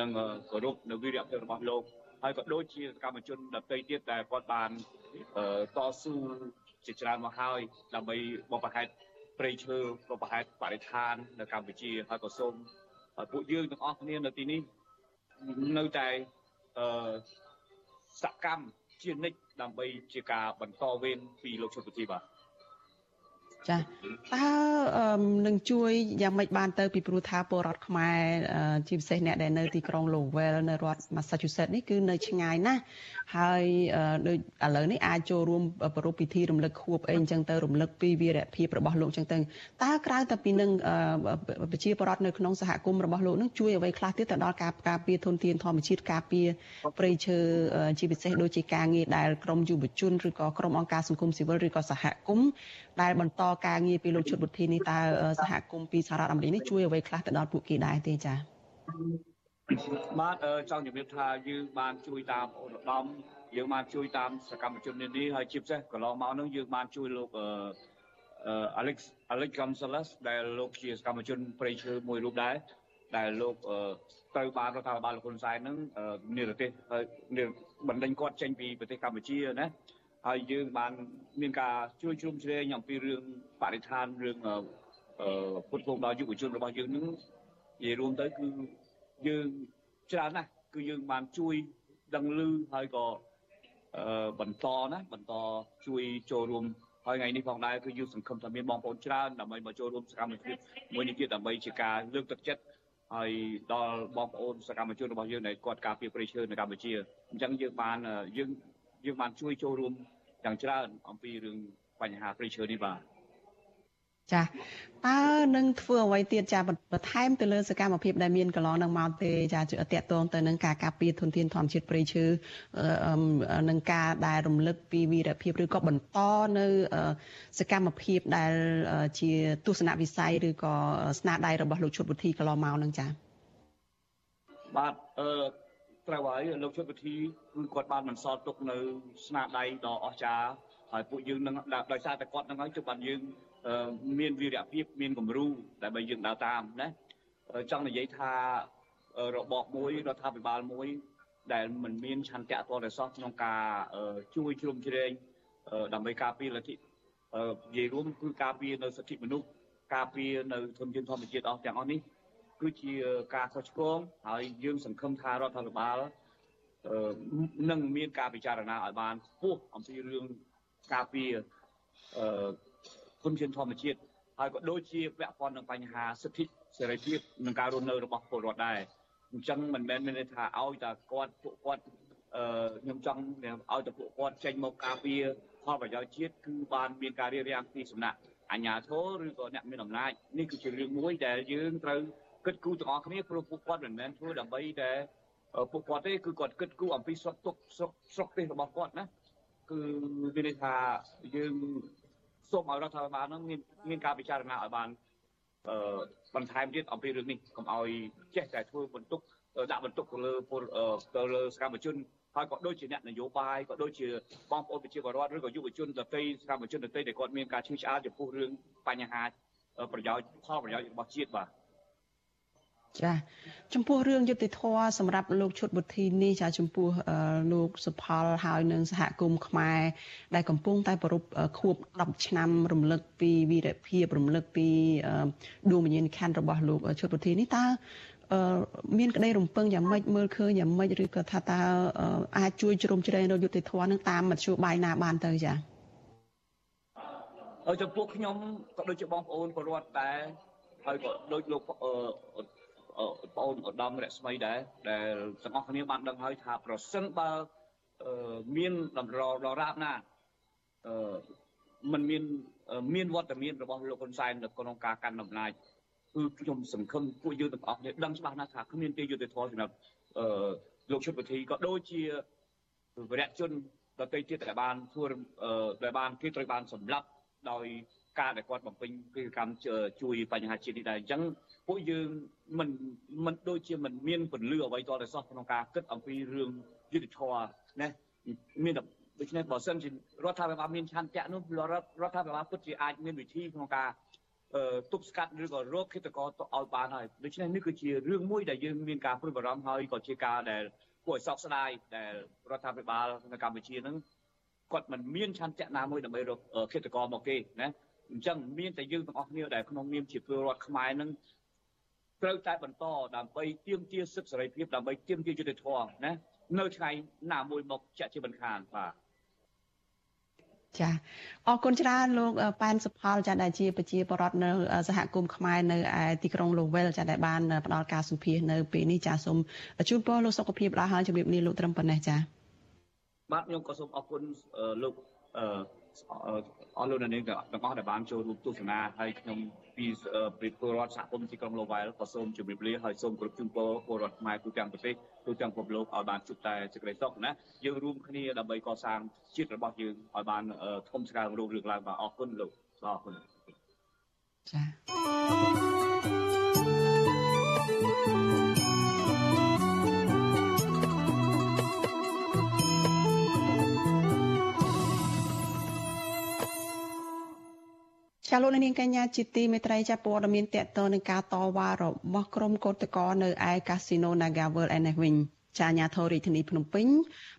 និងគោរពនៅវីរភាពរបស់លោកហើយក៏ដូចជាសកម្មជនដទៃទៀតដែលគាត់បានតស៊ូជាច្រើនមកហើយដើម្បីបបផែតព្រៃឈើបបផែតបរិស្ថាននៅកម្ពុជាហើយក៏សូម ពួកយើងទាំងអស់គ្នានៅទីនេះនៅតែអឺសកម្មជានិច្ចដើម្បីជាការបន្តវេនពីលោកឈុតពធីបាទចាតើនឹងជួយយ៉ាងម៉េចបានទៅពីព្រោះថាពលរដ្ឋខ្មែរជាពិសេសអ្នកដែលនៅទីក្រុង Lowell នៅរដ្ឋ Massachusetts នេះគឺនៅឆ្ងាយណាស់ហើយដូចឥឡូវនេះអាចចូលរួមប្រពៃពិធីរំលឹកខួបអីអញ្ចឹងទៅរំលឹកពីវីរភាពរបស់លោកអញ្ចឹងទៅតើក្រៅតែពីនឹងប្រជាពលរដ្ឋនៅក្នុងសហគមន៍របស់លោកនឹងជួយអ្វីខ្លះទៀតទៅដល់ការការពារធនធានធម្មជាតិការពារព្រៃឈើជាពិសេសដូចជាការងារដែលក្រមយុវជនឬក៏ក្រមអង្គការសង្គមស៊ីវិលឬក៏សហគមន៍ដែលបន្តការងារពីលោកឈុតបុទ្ធីនេះតើសហគមន៍ពីសហរដ្ឋអាមេរិកនេះជួយអ្វីខ្លះទៅដល់ពួកគេដែរទេចា៎ បាទចង់ជម្រាបថាយើងបានជួយតាមឧត្តមយើងបានជួយតាមសកម្មជននេះហើយជាពិសេសកន្លងមកនោះយើងបានជួយលោកអឺ Alex Alex Gonzalez ដែលលោកជាសកម្មជនប្រៃឈើមួយរូបដែរដែលលោកត្រូវបានរដ្ឋាភិបាលលោកហ៊ុនសែននឹងនិរទេសហើយបណ្ដេញគាត់ចេញពីប្រទេសកម្ពុជាណាហើយយើងបានមានការជួយជ្រោមជ្រែងអំពីរឿងបរិស្ថានរឿងពុទ្ធគោដល់យុវជនរបស់យើងនឹងនិយាយរួមទៅគឺ យើងច្រើនណាស់គឺយើងបានជួយដឹងឮហើយក៏បន្តណាបន្តជួយចូលរួមហើយថ្ងៃនេះផងដែរគឺយើងសង្ឃឹមថាមានបងប្អូនច្រើនដើម្បីមកចូលរួមសកម្មភាពមួយនេះទៀតដើម្បីជាការលើកទឹកចិត្តហើយដល់បងប្អូនសកម្មជនរបស់យើងដែលគាត់ការពារព្រៃឈើនៅកម្ពុជាអញ្ចឹងយើងបានយើងយើងបានជួយចូលរួមយ៉ាងច្រើនអំពីរឿងបញ្ហាព្រៃឈើនេះបាទ ចាតើនឹងធ្វើអ្វីទៀតចាបន្ថែមទៅលើសកម្មភាពដែលមានកន្លងនឹងមកទេចាជឿតកតងទៅនឹងការការពារធនធានធម្មជាតិព្រៃឈើនឹងការដែលរំលឹកពីវីរភាពឬក៏បន្តនៅសកម្មភាពដែលជាទស្សនវិស័យឬក៏ស្នាដៃរបស់លោកឈុតវុធីកន្លងមកនឹងចាបាទអឺត្រូវហើយលោកឈុតវិធីគឺគាត់បានបន្សល់ទុកនៅស្នាដៃដ៏អស្ចារ្យហើយពួកយើងនឹងដោយសារតែគាត់នឹងហើយជួបបានយើង មានវីរភាពមានគំរូដើម្បីយើងដើរតាមណាចង់និយាយថារបបមួយរដ្ឋាភិបាលមួយ ដែលមិនមានឆន្ទៈតរសោះក្នុងការជួយជ្រោមជ្រែងដើម្បីការពារលទ្ធិនិយាយរួមគឺការពារនៅសិទ្ធិមនុស្សការពារនៅធនធានធម្មជាតិអស់ទាំងអស់នេះគឺជាការខុសឆ្គងហើយយើងសង្ឃឹមថារដ្ឋាភិបាលនឹងមានការពិចារណាឲ្យបានខ្ពស់អំពីរឿងការពារ ធនធានធម្មជាតិហើយក៏ដូចជាពាក់ព័ន្ធនឹងបញ្ហាសិទ្ធិសេរីភាពនិងការរស់នៅរបស់ពលរដ្ឋដែរអញ្ចឹងមិនមែនមានន័យថាឲ្យតែគាត់ពួកគាត់អឺខ្ញុំចង់ឲ្យតែពួកគាត់ចេញមកការពារផលប្រយោជន៍ជាតិគឺបានមានការរៀបរៀងពីសំណាក់អាជ្ញាធរឬក៏អ្នកមានអំណាចនេះគឺជារឿងមួយដែលយើងត្រូវគិតគូរទាំងអស់គ្នាព្រោះពួកគាត់មិនមែនធ្វើដើម្បីតែពួកគាត់ទេគឺគាត់គិតគូរអំពីស្រុកទុកស្រុកស្រុកទេសរបស់គាត់ណាគឺមានន័យថាយើង សូមឲ្យរដ្ឋាភិបាលនឹងមានមានការពិចារណាឲ្យបានអឺបន្ថែមទៀតអំពីរឿងនេះកុំឲ្យចេះតែធ្វើបន្ទុកដាក់បន្ទុកទៅលើពលទៅលើសកម្មជនហើយក៏ដូចជាអ្នកនយោបាយក៏ដូចជាបងប្អូនប្រជាពលរដ្ឋឬក៏យុវជនដទៃសកម្មជនដទៃដែលគាត់មានការឈឺឆ្អាលចំពោះរឿងបញ្ហាប្រយោជន៍ផលប្រយោជន៍របស់ជាតិបាទ ចាចំពោះរឿងយុតិធធសម្រាប់លោកឈុតបុទ្ធីនេះចាចំពោះលោកសុផលហើយនឹងសហគមន៍ខ្មែរដែលកំពុងតែប្រពខួប10ឆ្នាំរំលឹកពីវីរភាពរំលឹកពីដួងវិញ្ញាណក្ខន្ធរបស់លោកឈុតបុទ្ធីនេះតើមានក្តីរំពឹងយ៉ាងម៉េចមើលឃើញយ៉ាងម៉េចឬក៏ថាតើអាចជួយជ្រោមជ្រែងរកយុតិធធនឹងតាមមធ្យោបាយណាបានទៅចាចំពោះខ្ញុំក៏ដូចជាបងប្អូនពលរដ្ឋដែរហើយក៏ដូចលោក បងឧត្តមរស្មីដែរដែលទាំងអស់គ្នាបានដឹងហើយថាប្រសិនបើមានតម្រដរាបណាអឺมันមានមានវត្តមានរបស់លោកហ៊ុនសែននៅក្នុងការកាន់អំណាចគឺខ្ញុំសង្ឃឹមពួកយើងទាំងអស់គ្នាដឹងច្បាស់ណាស់ថាគ្មានទេយុទ្ធធម៌សម្រាប់អឺលោកឈុតវិធីក៏ដូចជាវរៈជនដទៃទៀតដែលបានធ្វើដែលបានគេត្រូវបានសម្លាប់ដោយ ការដែលគាត់បំពេញកិច្ចកម្មជួយបញ្ហាជាតិនេះដែរអញ្ចឹងពួកយើងមិនមិនដូចជាមិនមានពលឺអ្វីតតែសោះក្នុងការគិតអំពីរឿងយុទ្ធធរណាមានដូច្នេះបើសិនជារដ្ឋាភិបាលមានឆន្ទៈនោះរដ្ឋាភិបាលពិតជាអាចមានវិធីក្នុងការទប់ស្កាត់ឬក៏រកឃាតករទៅឲ្យបានហើយដូច្នេះនេះគឺជារឿងមួយដែលយើងមានការព្រួយបារម្ភហើយក៏ជាការដែលគួរឲ្យសោកស្ដាយដែលរដ្ឋាភិបាលនៅកម្ពុជានឹងគាត់មិនមានឆន្ទៈណាមួយដើម្បីរកឃាតករមកគេណា អញ្ចឹងមានតែយើងទាំងអស់គ្នាដែលក្នុងនាមជាពលរដ្ឋខ្មែរនឹងត្រូវតែបន្តដើម្បីទាមទារសិទ្ធិសេរីភាពដើម្បីទាមទារយុត្តិធម៌ណានៅថ្ងៃណាមួយមកជាក់ជាមិនខានបាទចាអរគុណច្រើនលោកប៉ែនសុផលចាដែលជាប្រជាពលរដ្ឋនៅសហគមន៍ខ្មែរនៅឯទីក្រុងលូវែលចាដែលបានផ្ដល់ការសម្ភាសនៅពេលនេះចាសូមជូនពរលោកសុខភាពល្អហើយជម្រាបលាលោកត្រឹមប៉ុណ្ណេះចាបាទខ្ញុំក៏សូមអរគុណលោកអ ស់លោកអ្នកនាងទាំងអស់ដែលបានចូលរួមទស្សនាហើយខ្ញុំពីពីពលរដ្ឋសហគមន៍ទីក្រុងលូវែលក៏សូមជម្រាបលាហើយសូមគោរពជូនពរពលរដ្ឋខ្មែរទូទាំងប្រទេសទូទាំងពិភពលោកឲ្យបានជួបតែសេចក្តីសុខណាយើងរួមគ្នាដើម្បីកសាងជាតិរបស់យើងឲ្យបានធំស្កើងរុងរឿងឡើងបាទអរគុណលោកអរគុណចា ចាលោកនាងកញ្ញាជាទីមេត្រីចាព័ត៌មានតកតនឹងការតវ៉ារបស់ក្រុមកោតក្រនៅឯកាស៊ីណូ Naga World ឯនេះវិញចាអាញាធររាជធានីភ្នំពេញ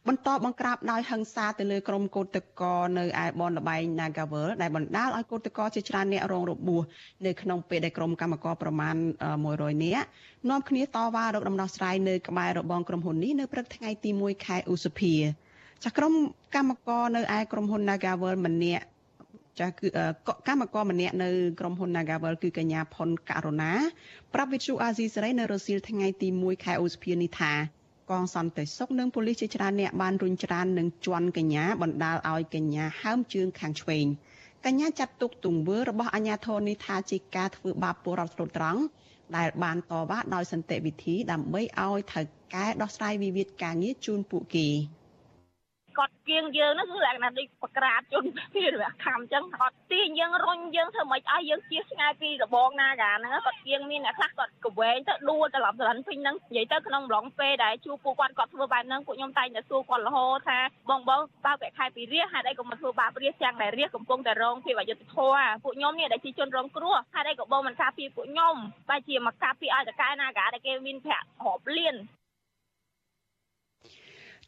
បន្តបង្ក្រាបដោយហិង្សាទៅលើក្រុមកោតក្រនៅឯបនលបែង Naga World ដែលបណ្ដាលឲ្យកោតក្រជាច្រើនអ្នករងរបួសនៅក្នុងពេលដែលក្រុមកម្មករប្រមាណ100នាក់នាំគ្នាតវ៉ារកដំណោះស្រាយនៅក្បែររបងក្រុមហ៊ុននេះនៅព្រឹកថ្ងៃទី1ខែឧសភាចាក្រុមកម្មករនៅឯក្រុមហ៊ុន Naga World ម្នាក់ ចាគឺកម្មករម្នាក់នៅក្រុមហ៊ុន Nagavel គឺកញ្ញាផុនករណាប្រាប់វិទ្យុអាស៊ីសេរីនៅរសៀលថ្ងៃទី1ខែឧសភានេះថាកងសន្តិសុខនិងប៉ូលីសជាច្រើនអ្នកបានរុញច្រាននឹងជន់កញ្ញាបណ្ដាលឲ្យកញ្ញាហើមជើងខាងឆ្វេងកញ្ញាចាត់ទុកទង្វើរបស់អាជ្ញាធរនេះថាជាការធ្វើបាបពលរដ្ឋស្លូតត្រង់ដែលបានតវ៉ាដោយសន្តិវិធីដើម្បីឲ្យថៅកែដោះស្រាយវិវាទការងារជូនពួកគេ។ គាត់គៀងយើងហ្នឹងគឺលក្ខណៈដូចបក្រាបជនពីរវខំអញ្ចឹងគាត់ទាញយើងរុញយើងធ្វើម៉េចឲ្យយើងជៀសឆ្ងាយពីរបងណាកាហ្នឹងគាត់គៀងមានអ្នកខ្លះគាត់កវែងទៅដួលត្រឡប់ត្រឡិនពេញហ្នឹងនិយាយទៅក្នុងម្លងពេលដែលជួបពួកគាត់គាត់ធ្វើបែបហ្នឹងពួកខ្ញុំតែងតែសួរគាត់រហូតថាបងបងបើកខែពីរះហេតុអីក៏មិនធ្វើបាបរះទាំងដែលរះកំពុងតែរងភាពអយុត្តិធម៌ពួកខ្ញុំនេះដែលជាជនរងគ្រោះហេតុអីក៏បងមិនការពារពួកខ្ញុំបែរជាមកការពារឲ្យតកែណាកាដែលគេមានប្រាក់រាប់លាន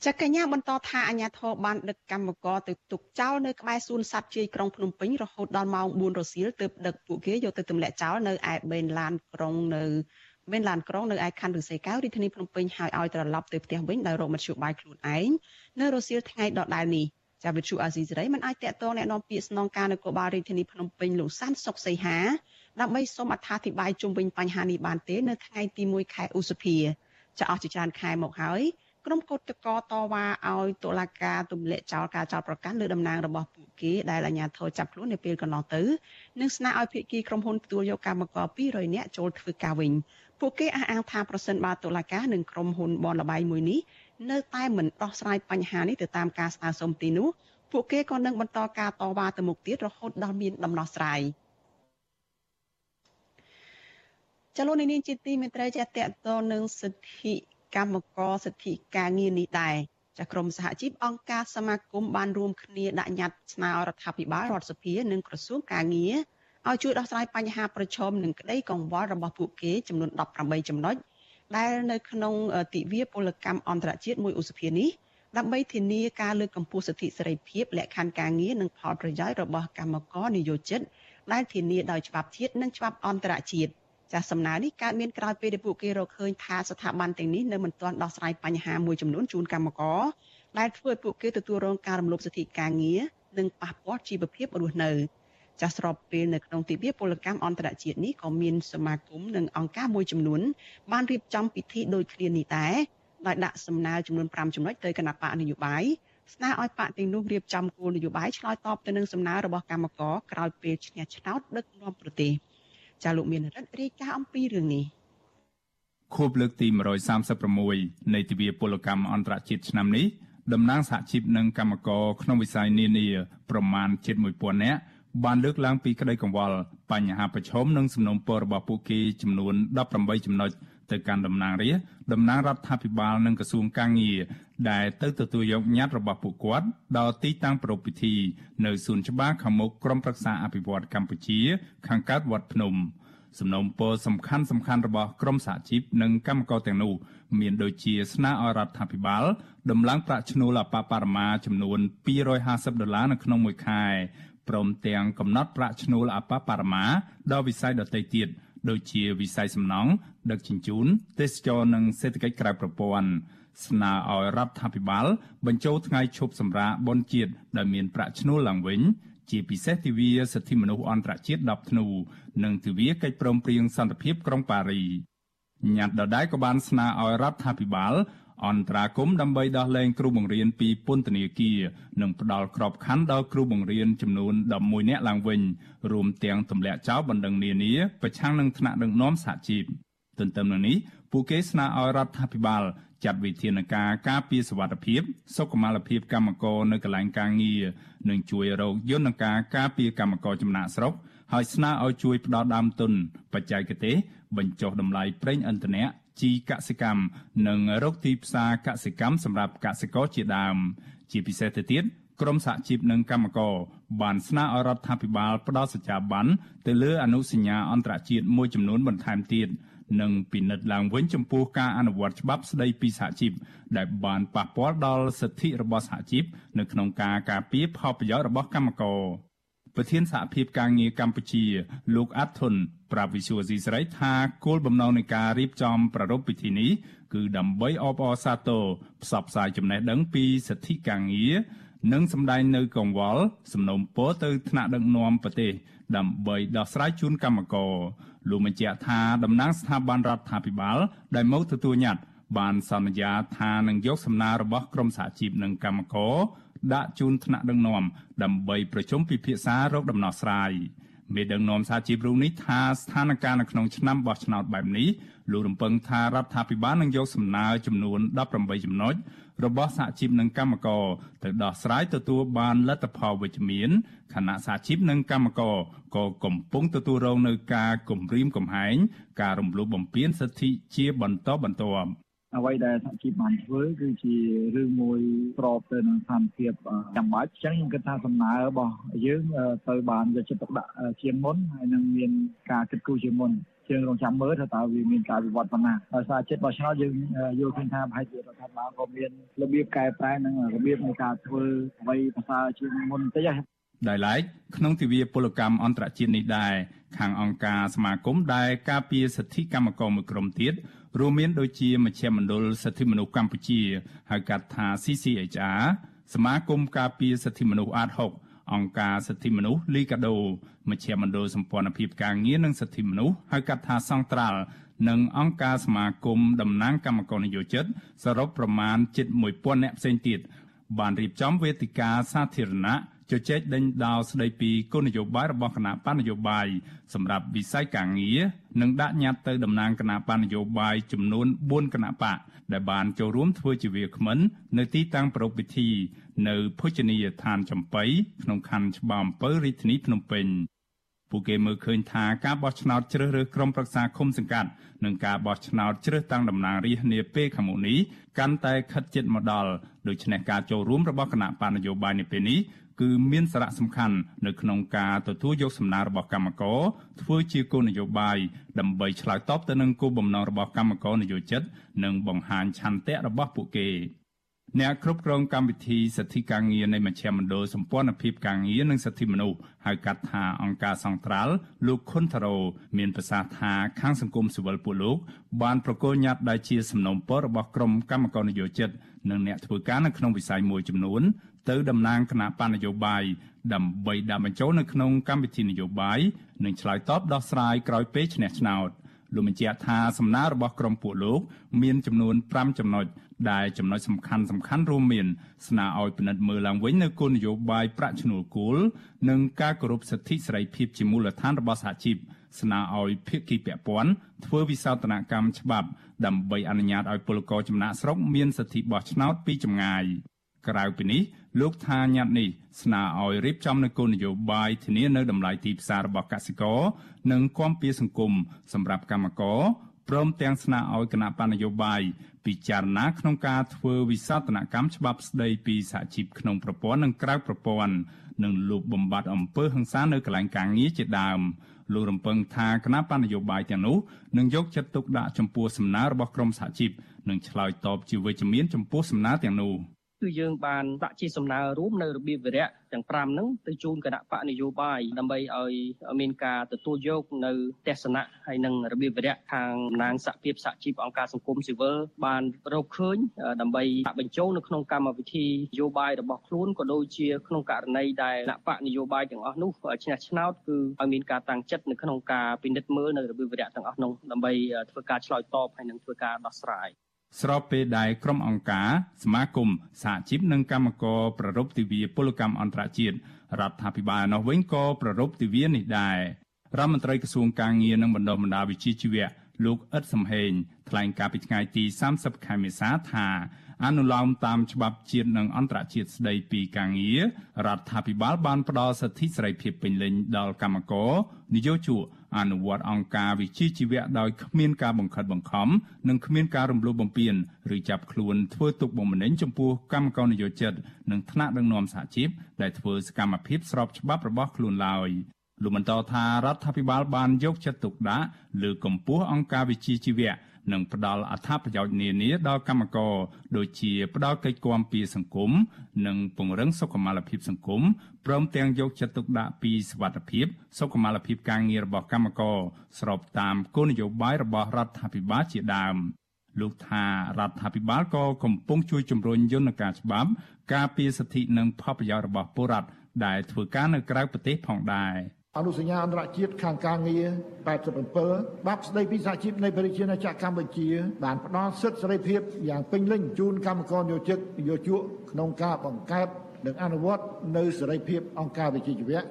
ចកញ្ញាបន្តថាអាញាធរបានដឹកកម្មករទៅទុកចោលនៅក្បែរសួនសត្វជ័យក្រុងភ្នំពេញរហូតដល់ម៉ោង4រសៀលទើបដឹកពួកគេយកទៅទម្លាក់ចោលនៅឯបេនឡានក្រុងនៅបេនឡានក្រុងនៅឯខណ្ឌឫស្សីកែវរាជធានីភ្នំពេញហើយឲ្យត្រឡប់ទៅផ្ទះវិញដោយរកមធ្យោបាយខ្លួនឯងនៅរសៀលថ្ងៃដដែលនេះចាវិទ្យុអាស៊ីសេរីមិនអាចតាក់ទងแนะនាំពាក្យស្នងការនគរបាលរាជធានីភ្នំពេញលោកសាន់សុកសីហាដើម្បីសូមអត្ថាធិប្បាយជុំវិញបញ្ហានេះបានទេនៅថ្ងៃទី1ខែឧសភាចាអស់ជាច្រើនខែមកហើយ ក្រុមកោតតកតវ៉ាឲ្យតុលាការទម្លាក់ចោលការចោទប្រកាន់លើតំណែងរបស់ពួកគេដែលអាជ្ញាធរចាប់ខ្លួននៅពេលកន្លងទៅនិងស្នើឲ្យភាគីក្រុមហ៊ុនទទួលយកកម្មករ200នាក់ចូលធ្វើការវិញពួកគេអះអាងថាប្រសិនបើតុលាការនិងក្រុមហ៊ុនបនលបៃមួយនេះនៅតែមិនដោះស្រាយបញ្ហានេះទៅតាមការស្នើសុំទីនោះពួកគេក៏នឹងបន្តការតវ៉ាទៅមុខទៀតរហូតដល់មានដំណោះស្រាយចលនានេះជាទីមេត្រីជាតកតនឹងសិទ្ធិ កម្មករសិទ្ធិការងារនេះដែរចាក្រមសហជីពអង្គការសមាគមបានរួមគ្នាដាក់ញត្តិស្នើរដ្ឋាភិបាលរដ្ឋសភានិងក្រសួងការងារឲ្យជួយដោះស្រាយបញ្ហាប្រឈមនិងក្តីកង្វល់របស់ពួកគេចំនួន18ចំណុចដែលនៅក្នុងទិវាពលកម្មអន្តរជាតិមួយឧសភានេះដើម្បីធានាការលើកកម្ពស់សិទ្ធិសេរីភាពលក្ខខណ្ឌការងារនិងផលប្រយោជន៍របស់កម្មករនិយោជិតដែលធានាដោយច្បាប់ជាតិនិងច្បាប់អន្តរជាតិ។ ចាស់សំណើនេះកើតមានក្រោយពេលដែលពួកគេរកឃើញថាស្ថាប័នទាំងនេះនៅមិនទាន់ដោះស្រាយបញ្ហាមួយចំនួនជូនកម្មករដែលធ្វើឲ្យពួកគេទទួលរងការរំលោភសិទ្ធិការងារនិងប៉ះពាល់ជីវភាពរស់នៅចាស់ស្របពេលនៅក្នុងទិវាពលកម្មអន្តរជាតិនេះក៏មានសមាគមនិងអង្គការមួយចំនួនបានរៀបចំពិធីដូចគ្នានេះដែរដោយដាក់សំណើចំនួន5ចំណុចទៅគណៈបកនយោបាយស្នើឲ្យបកទាំងនោះរៀបចំគោលនយោបាយឆ្លើយតបទៅនឹងសំណើរបស់កម្មករក្រោយពេលឈ្នះឆ្នោតដឹកនាំប្រទេស។ ចាលោកមានរិទ្ធរាយការណ៍អំពីរឿងនេះខួបលើកទី136នៃទិវាពលកម្មអន្តរជាតិឆ្នាំនេះតំណាងសហជីពនិងកម្មករក្នុងវិស័យនានាប្រមាណជិត1000នាក់បានលើកឡើងពីក្តីកង្វល់បញ្ហាប្រឈមនិងសំណុំពររបស់ពួកគេចំនួន18ចំណុច ទៅកាន់តំណាងរាស្ត្រតំណាងរដ្ឋាភិបាលនិងក្រសួងកាងារដែលទៅទទួលយកញត្តិរបស់ពួកគាត់ដល់ទីតាំងប្រពៃពិធី នៅសួនច្បារខាងមុខក្រុមប្រឹក្សាអភិវឌ្ឍកម្ពុជា ខាងកើតវត្តភ្នំសំណុំពរសំខាន់សំខាន់របស់ក្រមសហជីពនិងកម្មករទាំងនោះមានដូចជាស្នើឲ្យរដ្ឋាភិបាលដំឡើងប្រាក់ឈ្នួលអបបរមាចំនួន250ដុល្លារនៅក្នុងមួយខែព្រមទាំងកំណត់ប្រាក់ឈ្នួលអបបរមាដល់វិស័យដទៃទៀត ដូចជាវិស័យសំណង់ដឹកជញ្ជូនទេសចរនិងសេដ្ឋកិច្ចក្រៅប្រព័ន្ធស្នើឲ្យរដ្ឋាភិបាល បញ្ចូលថ្ងៃឈប់សម្រាកបុណ្យជាតិដែលមានប្រាក់ឈ្នួលឡើងវិញជាពិសេសទិវាសិទ្ធិមនុស្សអន្តរជាតិ10ធ្នូនិងទិវាកិច្ចព្រមព្រៀងសន្តិភាពក្រុងប៉ារីញត្តិដដែលក៏បានស្នើឲ្យរដ្ឋាភិបាល អន្តរាគមដើម្បីដោះលែងគ្រូបង្រៀនពីពន្ធនាគារនិងផ្ដល់ក្របខ័ណ្ឌដល់គ្រូបង្រៀនចំនួន11នាក់ឡើងវិញរួមទាំងទម្លាក់ចោលបណ្ដឹងនានាប្រឆាំងនឹងថ្នាក់ដឹកនាំសហជីពទន្ទឹមនឹងនេះពួកគេស្នើឲ្យរដ្ឋាភិបាលចាត់វិធានការការពារសវត្ថិភាពសុខុមាលភាពកម្មករនៅកន្លែងការងារនិងជួយរកយន្តការការពារកម្មករចំណាក់ស្រុកហើយស្នើឲ្យជួយផ្ដល់ដើមទុនបច្ចេកទេសបញ្ចុះតម្លៃប្រេងឥន្ធនៈ ជីកសិកម្មនិងរកទីផ្សារកសិកម្មសម្រាប់កសិករជាដើម ជាពិសេសទៅទៀតក្រមសហជីពនិងកម្មករបានស្នើឲ្យរដ្ឋាភិបាលផ្ដល់សច្ចាប័នទៅលើអនុសញ្ញាអន្តរជាតិមួយចំនួនបន្ថែមទៀតនិងពិនិត្យឡើងវិញចំពោះការអនុវត្តច្បាប់ស្តីពីសហជីពដែលបានប៉ះពាល់ដល់សិទ្ធិរបស់សហជីពនៅក្នុងការការពារផលប្រយោជន៍របស់កម្មករប្រធានសហភាពការងារកម្ពុជាលោកអាត់ធុន ប្រាប់វិសុវស៊ីស្រីថាគោលបំណងនៃការរៀបចំប្រារព្ធពិធីនេះគឺដើម្បីអបអរសាទរផ្សព្វផ្សាយចំណេះដឹងពីសិទ្ធិការងារនិងសម្ដែងនៅកង្វល់សំណូមពរទៅថ្នាក់ដឹកនាំប្រទេសដើម្បីដោះស្រាយជូនកម្មករលោកបញ្ជាក់ថាតំណាងស្ថាប័នរដ្ឋាភិបាលដែលមកទទួលញត្តិបានសន្យាថានឹងយកសំណើរបស់ក្រមសហជីពនិងកម្មករដាក់ជូនថ្នាក់ដឹកនាំដើម្បីប្រជុំពិភាក្សារោគដំណោះស្រាយ មេដឹកនាំសហជីពរូបនេះថាស្ថានភាពនៅក្នុងឆ្នាំបោះឆ្នោតបែបនេះលោករំពឹងថារដ្ឋាភិបាលនឹងយកសំណើចំនួន18ចំណុចរបស់សហជីពនិងកម្មករទៅដោះស្រាយទទួលបានលទ្ធផលវិជ្ជមានខណៈសហជីពនិងកម្មករក៏កំពុងទទួលរងនឹងការគំរាមកំហែងការរំលោភបំពានសិទ្ធិជាបន្តបន្ទាប់ អ្វីដែលសហជីពបានធ្វើគឺជារឿងមួយស្របទៅនឹងស្ថានភាពចាំបាច់អញ្ចឹងខ្ញុំគិតថាសំណើរបស់យើងទៅបានយកចិត្តទុកដាក់ជាងមុនហើយនឹងមានការគិតគូរជាងមុនជាងរងចាំមើលថាតើវាមានការវិវត្តប៉ុណ្ណាដោយសារចិត្តបោះឆ្នោតយើងយល់ឃើញថាប្រហែលជារដ្ឋាភិបាលក៏មានរបៀបកែប្រែនិងរបៀបនៃការធ្វើអ្វីប្រសើរជាងមុនបន្តិចហ្នឹងដោយឡែកក្នុងទិវាពលកម្មអន្តរជាតិនេះដែរ ខាងអង្គការសមាគមដែលការពារសិទ្ធិកម្មករមួយក្រុមទៀតរួមមានដូចជាមជ្ឈមណ្ឌលសិទ្ធិមនុស្សកម្ពុជាហៅកាត់ថា CCHR សមាគមការពារសិទ្ធិមនុស្សអាត6អង្គការសិទ្ធិមនុស្សលីកាដូមជ្ឈមណ្ឌលសម្ព័ន្ធភាពការងារនិងសិទ្ធិមនុស្សហៅកាត់ថាសង្ត្រាល់និងអង្គការសមាគមតំណាងកម្មករនិយោជិតសរុបប្រមាណជិត1000នាក់ផ្សេងទៀតបានរៀបចំវេទិកាសាធារណៈ ជជែកដេញដោលស្ដីពីគោលនយោបាយរបស់គណៈបណ្ឌនយោបាយសម្រាប់វិស័យការងារនិងដាក់ញត្តិទៅតំណាងគណៈបណ្ឌនយោបាយចំនួន4គណៈបកដែលបានចូលរួមធ្វើជាវាគ្មិននៅទីតាំងប្រពៃពិធី នៅភោជនីយដ្ឋានចំបៃក្នុងខណ្ឌច្បារអំពើរាជធានីភ្នំពេញពួកគេមើលឃើញថាការបោះឆ្នោតជ្រើសរើសក្រុមប្រឹក្សាឃុំសង្កាត់និងការបោះឆ្នោតជ្រើសតាំងតំណាងរាស្ត្រនាពេលខាងមុខនេះកាន់តែខិតជិតមកដល់ដូច្នេះការចូលរួមរបស់គណៈបកនយោបាយនៅពេលនេះ គឺមានសារៈសំខាន់នៅក្នុងការទទួលយកសំណើរបស់កម្មករធ្វើជាគោលនយោបាយដើម្បីឆ្លើយតបទៅនឹងគោលបំណងរបស់កម្មករនយោជិត និងបង្ហាញឆន្ទៈរបស់ពួកគេ អ្នកគ្រប់គ្រងកម្មវិធីសិទ្ធិការងារនៃមជ្ឈមណ្ឌលសម្ព័ន្ធភាពការងារនិងសិទ្ធិមនុស្សហៅកាត់ថាអង្គការសង្ត្រាល់លោកខុនថារ៉ូមានប្រសាសន៍ថាខាងសង្គមស៊ីវិលពួកលោកបានប្រកល់ញត្តិដែលជាសំណុំពររបស់ក្រុមកម្មករនយោជិតនិងអ្នកធ្វើការនៅក្នុងវិស័យមួយចំនួនទៅតំណាងគណៈបណ្ឌនយោបាយដើម្បីដាក់បញ្ចូលនៅក្នុងកម្មវិធីនយោបាយនិងឆ្លើយតបដោះស្រាយក្រោយពេលឈ្នះឆ្នោត លោកបញ្ជាក់ថាសំណើរបស់ក្រុមពួកលោកមានចំនួន5ចំណុចដែលចំណុចសំខាន់សំខាន់រួមមានស្នើឲ្យពិនិត្យមើលឡើងវិញនៅគោលនយោបាយប្រាក់ឈ្នួលគោលនិងការគោរពសិទ្ធិសេរីភាពជាមូលដ្ឋានរបស់សហជីពស្នើឲ្យភាគីពាក់ព័ន្ធធ្វើវិសោធនកម្មច្បាប់ដើម្បីអនុញ្ញាតឲ្យពលករចំណាក់ស្រុកមានសិទ្ធិបោះឆ្នោតពីចម្ងាយ ក្រៅពីនេះលោកថាញត្តិនេះស្នើឲ្យរៀបចំនូវគោលនយោបាយធានានៅតម្លៃទីផ្សាររបស់កសិករនិងគាំពៀសង្គមសម្រាប់កម្មករព្រមទាំងស្នើឲ្យគណៈបណ្ឌនយោបាយពិចារណាក្នុងការធ្វើវិសោធនកម្មច្បាប់ស្តីពីសហជីពក្នុងប្រព័ន្ធនិងក្រៅប្រព័ន្ធនិងលុបបំបាត់អំពើហិង្សានៅកន្លែងការងារជាដើមលោករំពឹងថាគណៈបណ្ឌនយោបាយទាំងនោះនឹងយកចិត្តទុកដាក់ចំពោះសំណើរបស់ក្រមសហជីពនិងឆ្លើយតបជាវិជ្ជមានចំពោះសំណើទាំងនោះ។ គឺយើងបានដាក់ជាសំណើរួមនៅរបៀបវិរៈទាំង5ហ្នឹងទៅជូនគណៈបកនយោបាយដើម្បីឲ្យមានការទទួលយកនៅទស្សនៈហើយនិងរបៀបវិរៈខាងតំណាងសហភាពសហជីពអង្គការសង្គមស៊ីវិលបានរកឃើញដើម្បីដាក់បញ្ចូលនៅក្នុងកម្មវិធីនយោបាយរបស់ខ្លួនក៏ដូចជាក្នុងករណីដែលគណៈបកនយោបាយទាំងអស់នោះឈ្នះឆ្នោតគឺឲ្យមានការតាំងចិត្តនៅក្នុងការពិនិត្យមើលនៅរបៀបវិរៈទាំងអស់នោះដើម្បីធ្វើការឆ្លើយតបហើយនិងធ្វើការដោះស្រាយ ស្របពេលដែលក្រុមអង្គការសមាគមសហជីពនិងកម្មករប្ររពទិវាពលកម្មអន្តរជាតិរដ្ឋាភិបាលនោះវិញក៏ប្ររពទិវានេះដែររដ្ឋមន្ត្រីក្រសួងការងារនិងបណ្ដុះបណ្ដាលវិជ្ជាជីវៈលោកអ៊ិតសំហេងថ្លែងការពីថ្ងៃទី30ខែមេសាថាអនុលោមតាមច្បាប់ជាតិនិងអន្តរជាតិស្តីពីការងាររដ្ឋាភិបាលបានផ្ដល់សិទ្ធិសេរីភាពពេញលេញដល់កម្មករនិយោជក អនុវត្តអង្គការវិជាជីវៈដោយគ្មានការបង្ខិតបង្ខំនិងគ្មានការរំលោភបំពានឬចាប់ខ្លួនធ្វើទុកបុកម្នេញចំពោះកម្មករនិយោជិតនិងថ្នាក់ដឹកនាំសហជីពដែលធ្វើសកម្មភាពស្របច្បាប់របស់ខ្លួនឡើយលោកបន្តថារដ្ឋាភិបាលបានយកចិត្តទុកដាក់លើកម្ពស់អង្គការវិជាជីវៈ និងផ្ដល់អត្ថប្រយោជន៍នានាដល់កម្មករដូចជាផ្ដល់កិច្ចគាំពារសង្គមនិងពង្រឹងសុខុមាលភាពសង្គមព្រមទាំងយកចិត្តទុកដាក់ពីសวัสดิភាពសុខុមាលភាពការងាររបស់កម្មករស្របតាមគោលនយោបាយរបស់រដ្ឋាភិបាលជាដើម លោកថារដ្ឋាភិបាលក៏កំពុងជួយជំរុញយន្តការច្បាប់ការពារសិទ្ធិនិងផលប្រយោជន៍របស់ពលរដ្ឋដែលធ្វើការនៅក្រៅប្រទេសផងដែរ អនុសញ្ញាអន្តរជាតិខាងការងារ87បាប់ស្ដីពីសហជីពនៃប្រជាណាចក្រកម្ពុជាបានផ្ដល់សិទ្ធិសេរីភាពយ៉ាងពេញលេញជូនកម្មករយោជិកយោជកក្នុងការបង្កើតនិងអនុវត្តនៅសេរីភាពអង្គការវិជ្ជាជីវៈ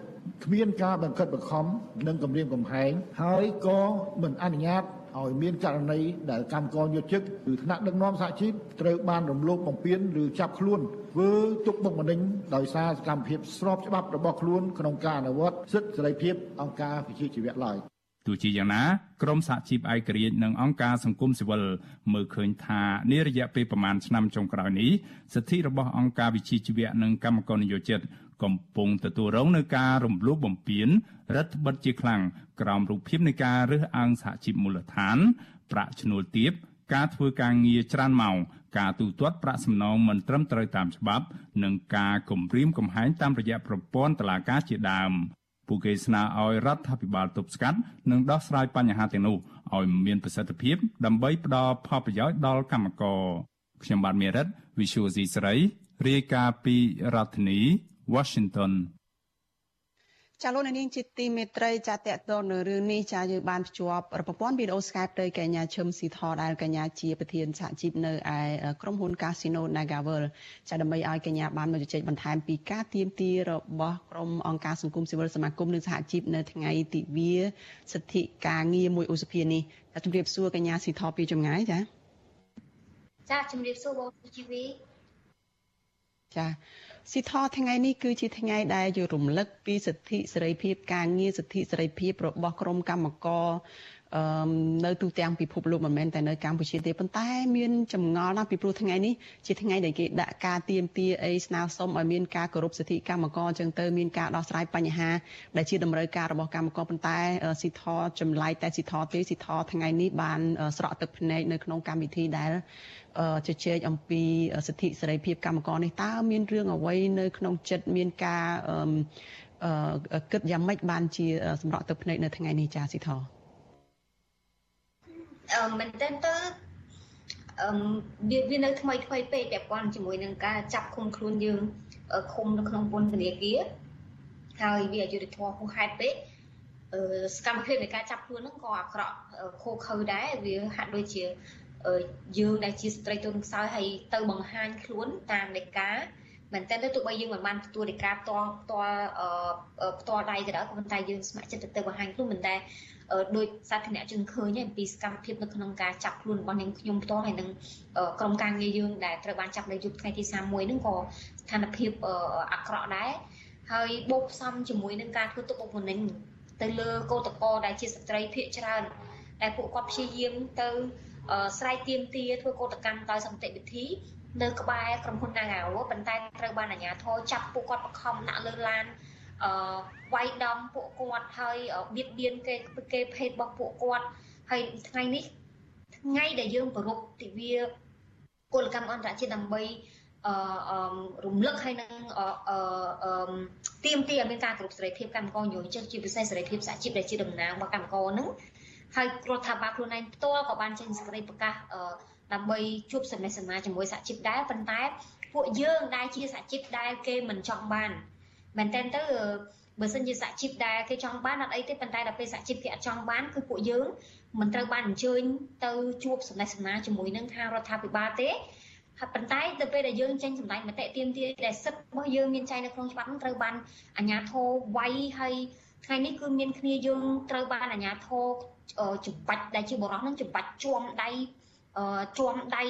គ្មានការបង្ខិតបង្ខំនិងគម្រាមកំហែងហើយក៏មិនអនុញ្ញាត ឲ្យមានករណីដែលកម្មករយុទ្ធជិកឬថ្នាក់ដឹកនាំសហជីពត្រូវបានរំលោភបំពានឬចាប់ខ្លួនធ្វើទុកបុកម្នេញដោយសារសកម្មភាពស្របច្បាប់របស់ខ្លួនក្នុងការអនុវត្តសិទ្ធិសេរីភាពអង្គការវិជាជីវៈឡើយទោះជាយ៉ាងណាក្រមសហជីពឯករាជ្យនិងអង្គការសង្គមស៊ីវិលមើលឃើញថានារយៈពេលប្រមាណឆ្នាំចុងក្រោយនេះសិទ្ធិរបស់អង្គការវិជាជីវៈនិងកម្មករនិយោជិត កំពុងទទួលរងនឹងការរំលោភបំពានរដ្ឋបិទជាខ្លាំងក្រោមរូបភាពនៃការរើសអើងសហជីពមូលដ្ឋាន ប្រាក់ឈ្នួលទាបការធ្វើការងារច្រើនម៉ោងការទូទាត់ប្រាក់សំណងមិនត្រឹមត្រូវតាមច្បាប់ និងការគំរាមកំហែងតាមរយៈប្រព័ន្ធតុលាការជាដើមពួកគេស្នើឲ្យរដ្ឋាភិបាលទប់ស្កាត់និងដោះស្រាយបញ្ហាទាំងនោះឲ្យមានប្រសិទ្ធភាព ដើម្បីផ្ដល់ផលប្រយោជន៍ដល់កម្មករខ្ញុំបាទមេរិត Visual C ស្រីរាយការណ៍ពីរដ្ឋធានី Washington ចាលោកនាងជាទីមេត្រីចាតតទៅនៅរឿងនេះចាយើងបានភ្ជាប់ប្រព័ន្ធវីដេអូ Skype ទៅកញ្ញាឈឹមស៊ីថដែលកញ្ញាជាប្រធានសហជីពនៅឯក្រុមហ៊ុន Casino Nagavel ចាដើម្បីឲ្យកញ្ញាបានមកជជែកបន្ថែមពីការទៀមទារបស់ក្រុមអង្គការសង្គមស៊ីវិលសមាគមនិងសហជីពនៅថ្ងៃទិវាសិទ្ធិការងារមួយឧសភានេះចាជម្រាបសួរកញ្ញាស៊ីថពីចម្ងាយចាចាជម្រាបសួរបងជីវីចា ស៊ីថថ្ងៃនេះគឺជាថ្ងៃដែលយករំលឹកពីសិទ្ធិសេរីភាពការងារសិទ្ធិសេរីភាពរបស់ក្រុមកម្មករ អឺនៅទូទាំងពិភពលោកមិនមែនតែនៅកម្ពុជាទេប៉ុន្តែមានចម្ងល់ណាស់ពីព្រោះថ្ងៃនេះជាថ្ងៃដែលគេដាក់ការទៀមទាអីស្នើសុំឲ្យមានការគោរពសិទ្ធិកម្មករអញ្ចឹងទៅមានការដោះស្រាយបញ្ហាដែលជាតម្រូវការរបស់កម្មករប៉ុន្តែស៊ីថចម្លែកតែស៊ីថទេស៊ីថថ្ងៃនេះបានស្រក់ទឹកភ្នែកនៅក្នុងកម្មវិធីដែលជជែកអំពីសិទ្ធិសេរីភាពកម្មករនេះតើមានរឿងអ្វីនៅក្នុងចិត្តមានការគិតយ៉ាងម៉េចបានជាសម្រក់ទឹកភ្នែកនៅថ្ងៃនេះចាស៊ីថអឺ មែនតើទៅអឺវាវានៅថ្មីថ្មីពេកពាក់ព័ន្ធជាមួយនឹងការចាប់ឃុំខ្លួនយើងឃុំនៅក្នុងពន្ធនាគារហើយវាអយុធធម៌ហួសហេតុពេកអឺសកម្មភាពនៃការចាប់ខ្លួនហ្នឹងក៏អាក្រក់ខូខើដែរវាហាក់ដូចជាយើងដែលជាស្ត្រីទុនខ្សោយហើយទៅបង្ហាញខ្លួនតាមលេខាមែនតើទៅទោះបីយើងមិនបានទទួលលេខាផ្ទាល់ផ្ទាល់ផ្ទាល់ដៃក៏ដោយប៉ុន្តែយើងស្ម័គ្រចិត្តទៅបង្ហាញខ្លួនមិនតែ ដោយសាធារណជនឃើញអំពីសកម្មភាពនៅក្នុងការចាប់ខ្លួនរបស់នាងខ្ញុំផ្ទាល់ហើយនឹងក្រុមការងារយើងដែលត្រូវបានចាប់នៅយប់ថ្ងៃទី31ហ្នឹងក៏ស្ថានភាពអាក្រក់ដែរហើយបូកផ្សំជាមួយនឹងការធ្វើទុកបុកម្នេញទៅលើកោតកោដែលជាស្ត្រីភៀកច្រើនដែលពួកគាត់ព្យាយាមទៅស្រ័យទៀមទាធ្វើកោតកម្មដោយសន្តិវិធី នៅក្បែរក្រុមហ៊ុន Nagawo ប៉ុន្តែត្រូវបានអាជ្ញាធរចាប់ពួកគាត់បង្ខំដាក់លើឡាន អឺវាយដំពួកគាត់ហើយបៀតបៀនគេគេភេទរបស់ពួកគាត់ហើយថ្ងៃនេះថ្ងៃដែលយើងប្រពទិវាគោលកម្មអន្តរជាតិដើម្បីអឺរំលឹកឲ្យនឹងអឺទៀមទាឲ្យមានការគ្រប់សេរីភាពកម្មករយោជិតជាពិសេសសេរីភាពសហជីពដែលជាតំណាងរបស់កម្មករនឹងហើយរដ្ឋាភិបាលខ្លួនឯងផ្ទាល់ក៏បានចេញសេចក្តីប្រកាសដើម្បីជួបសមាសនាជាមួយសហជីពដែរប៉ុន្តែពួកយើងដែលជាសហជីពដែលគេមិនចង់បាន មែនតើទៅបើសិនជាសហជីពដែលគេចង់បានអត់អីទេប៉ុន្តែដល់ពេលសហជីពគេអត់ចង់បានគឺពួកយើងមិនត្រូវបានអញ្ជើញទៅជួបសំណេះសំណាលជាមួយនឹងខាងរដ្ឋាភិបាលទេហើយប៉ុន្តែទៅពេលដែលយើងចេញសម្ដែងមតិទៀមទាដែលសិទ្ធិរបស់យើងមានចែងនៅក្នុងច្បាប់នឹងត្រូវបានអាជ្ញាធរវាយហើយថ្ងៃនេះគឺមានគ្នាយើងត្រូវបានអាជ្ញាធរចំបាច់ដែលជាបរោះនឹងចំបាច់ជួមដៃជួមដៃ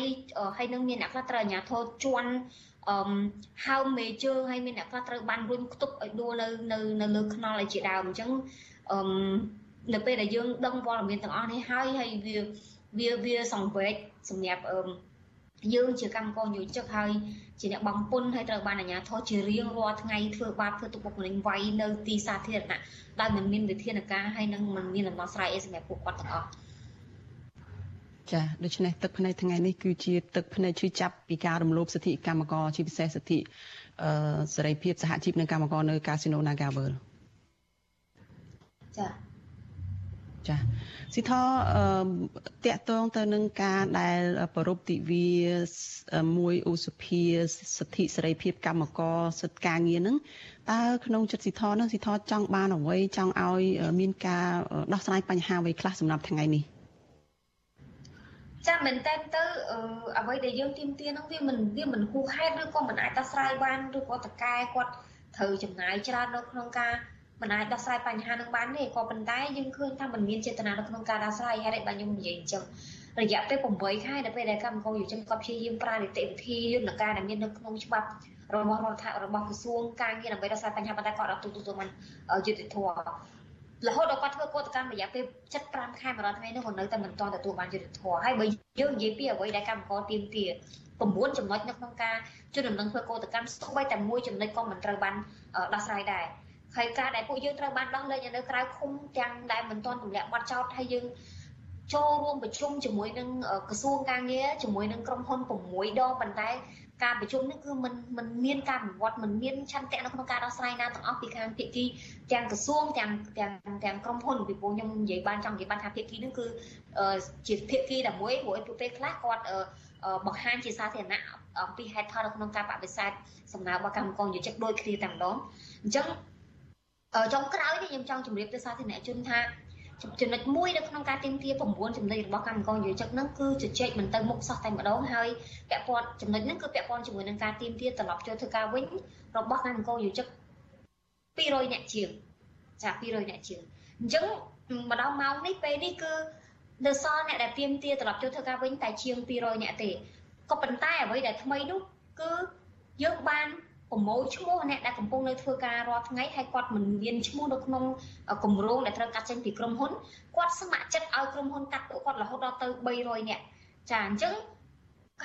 ហើយនឹងមានអ្នកខ្លះត្រូវអាជ្ញាធរជន់ អឺហើមមេជើងហើយមានអ្នកខ្លះត្រូវបានរុញខ្ទប់ឲ្យដួលនៅនៅនៅលើខ្នល់ឲ្យជាដើមអញ្ចឹងអឺនៅពេលដែលយើងដឹងព័ត៌មានទាំងអស់នេះហើយហើយវាវាវាសង្វេគសម្រាប់អឺយើងជាកម្មករយោជិកហើយជាអ្នកបងពុនហើយត្រូវបានអាជ្ញាធរជារៀងរាល់ថ្ងៃធ្វើបាបធ្វើទុកបុកម្នេញវាយនៅទីសាធារណៈដោយមិនមានវិធានការហើយនឹងមិនមានដំណោះស្រាយអីសម្រាប់ពួកគាត់ទាំងអស់ ចាដូច្នេះទឹកភ្នែកថ្ងៃនេះគឺជាទឹកភ្នែកឈឺចាប់ពីការរំលោភសិទ្ធិកម្មករជាពិសេសសិទ្ធិអឺសេរីភាពសហជីពនិងកម្មករនៅកាស៊ីណូ Nagavel ចាចាស៊ីថអឺតកតងទៅនឹងការដែលប្រពៃទិវាមួយឧសភាសិទ្ធិសេរីភាពកម្មករសិទ្ធិការងារហ្នឹងតើក្នុងចិត្តស៊ីថហ្នឹងស៊ីថចង់បានអ្វីចង់ឲ្យមានការដោះស្រាយបញ្ហាអ្វីខ្លះសម្រាប់ថ្ងៃនេះ ចាមែនតើទៅអ្វីដែលយើងទៀមទាហ្នឹងវាមិនវាមិនហួសហេតុឬក៏មិនអាចដោះស្រាយបានឬក៏តកែគាត់ត្រូវចំណាយច្រើននៅក្នុងការមិនអាចដោះស្រាយបញ្ហានឹងបានទេក៏ប៉ុន្តែយើងឃើញថាมันមានចេតនានៅក្នុងការដោះស្រាយហើយបាទខ្ញុំនិយាយអញ្ចឹងរយៈពេល8ខែដល់ពេលដែលកម្មករយុវជនគាត់ព្យាយាមប្រើនីតិវិធីយន្តការដែលមាននៅក្នុងច្បាប់របស់រដ្ឋរបស់ក្រសួងការងារដើម្បីដោះស្រាយបញ្ហាប៉ុន្តែគាត់អត់ទទួលបានយុត្តិធម៌ រហូតដល់គាត់ធ្វើកោតកម្មរយៈពេល75ខែ100ថ្ងៃនោះក៏នៅតែមិនទាន់ទទួលបានយុត្តិធម៌ហើយបើយើងនិយាយពីអ្វីដែលកម្មករទៀមទា9ចំណុចនៅក្នុងការជួយដំណឹងធ្វើកោតកម្មស្បីតែមួយចំណុចក៏មិនត្រូវបានដោះស្រាយដែរហើយការដែលពួកយើងត្រូវបានដោះលែងនៅក្រៅឃុំទាំងដែលមិនទាន់ទម្លាក់ប័ណ្ណចោតហើយយើងចូលរួមប្រជុំជាមួយនឹងក្រសួងការងារជាមួយនឹងក្រុមហ៊ុន6ដងប៉ុន្តែ ការប្រជុំនេះគឺมันมันមានការវិវត្តมันមានឆន្ទៈនៅក្នុងការដោះស្រាយណាទាំងអស់ពីខាងភាគីទាំងក្រសួងទាំងទាំងទាំងក្រុមហ៊ុនពីព្រោះខ្ញុំនិយាយបានចង់និយាយបានថាភាគីនឹងគឺជាភាគីតែមួយព្រោះពួកពេលខ្លះគាត់បង្ហាញជាសាធារណៈអំពីហេតុផលនៅក្នុងការបដិសេធសំណើរបស់កម្មករយុជិកដូចគ្នាតែម្ដងអញ្ចឹងចុងក្រោយនេះខ្ញុំចង់ជម្រាបទៅសាធារណជនថា ចំណុចមួយនៅក្នុងការទៀមទា9ចំណុចរបស់កម្មករយោជិកហ្នឹងគឺជជែកមិនទៅមុខសោះតែម្ដងហើយពាក់ព័ន្ធចំណុចហ្នឹងគឺពាក់ព័ន្ធជាមួយនឹងការទៀមទាត្រឡប់ចូលធ្វើការវិញរបស់កម្មករយោជិក200អ្នកជាងចា200អ្នកជាងអញ្ចឹងម្ដងម៉ោងនេះពេលនេះគឺនៅសល់អ្នកដែលទៀមទាត្រឡប់ចូលធ្វើការវិញតែជាង200អ្នកទេក៏ប៉ុន្តែអ្វីដែលថ្មីនោះគឺយើងបាន ប្រមូលឈ្មោះអ្នកដែលកំពុងនៅធ្វើការរាល់ថ្ងៃហើយគាត់មិនមានឈ្មោះនៅក្នុងគម្រោងដែលត្រូវកាត់ចេញពីក្រុមហ៊ុនគាត់ស្ម័គ្រចិត្តឲ្យក្រុមហ៊ុនកាត់ពួកគាត់រហូតដល់ទៅ300នាក់ចាអញ្ចឹង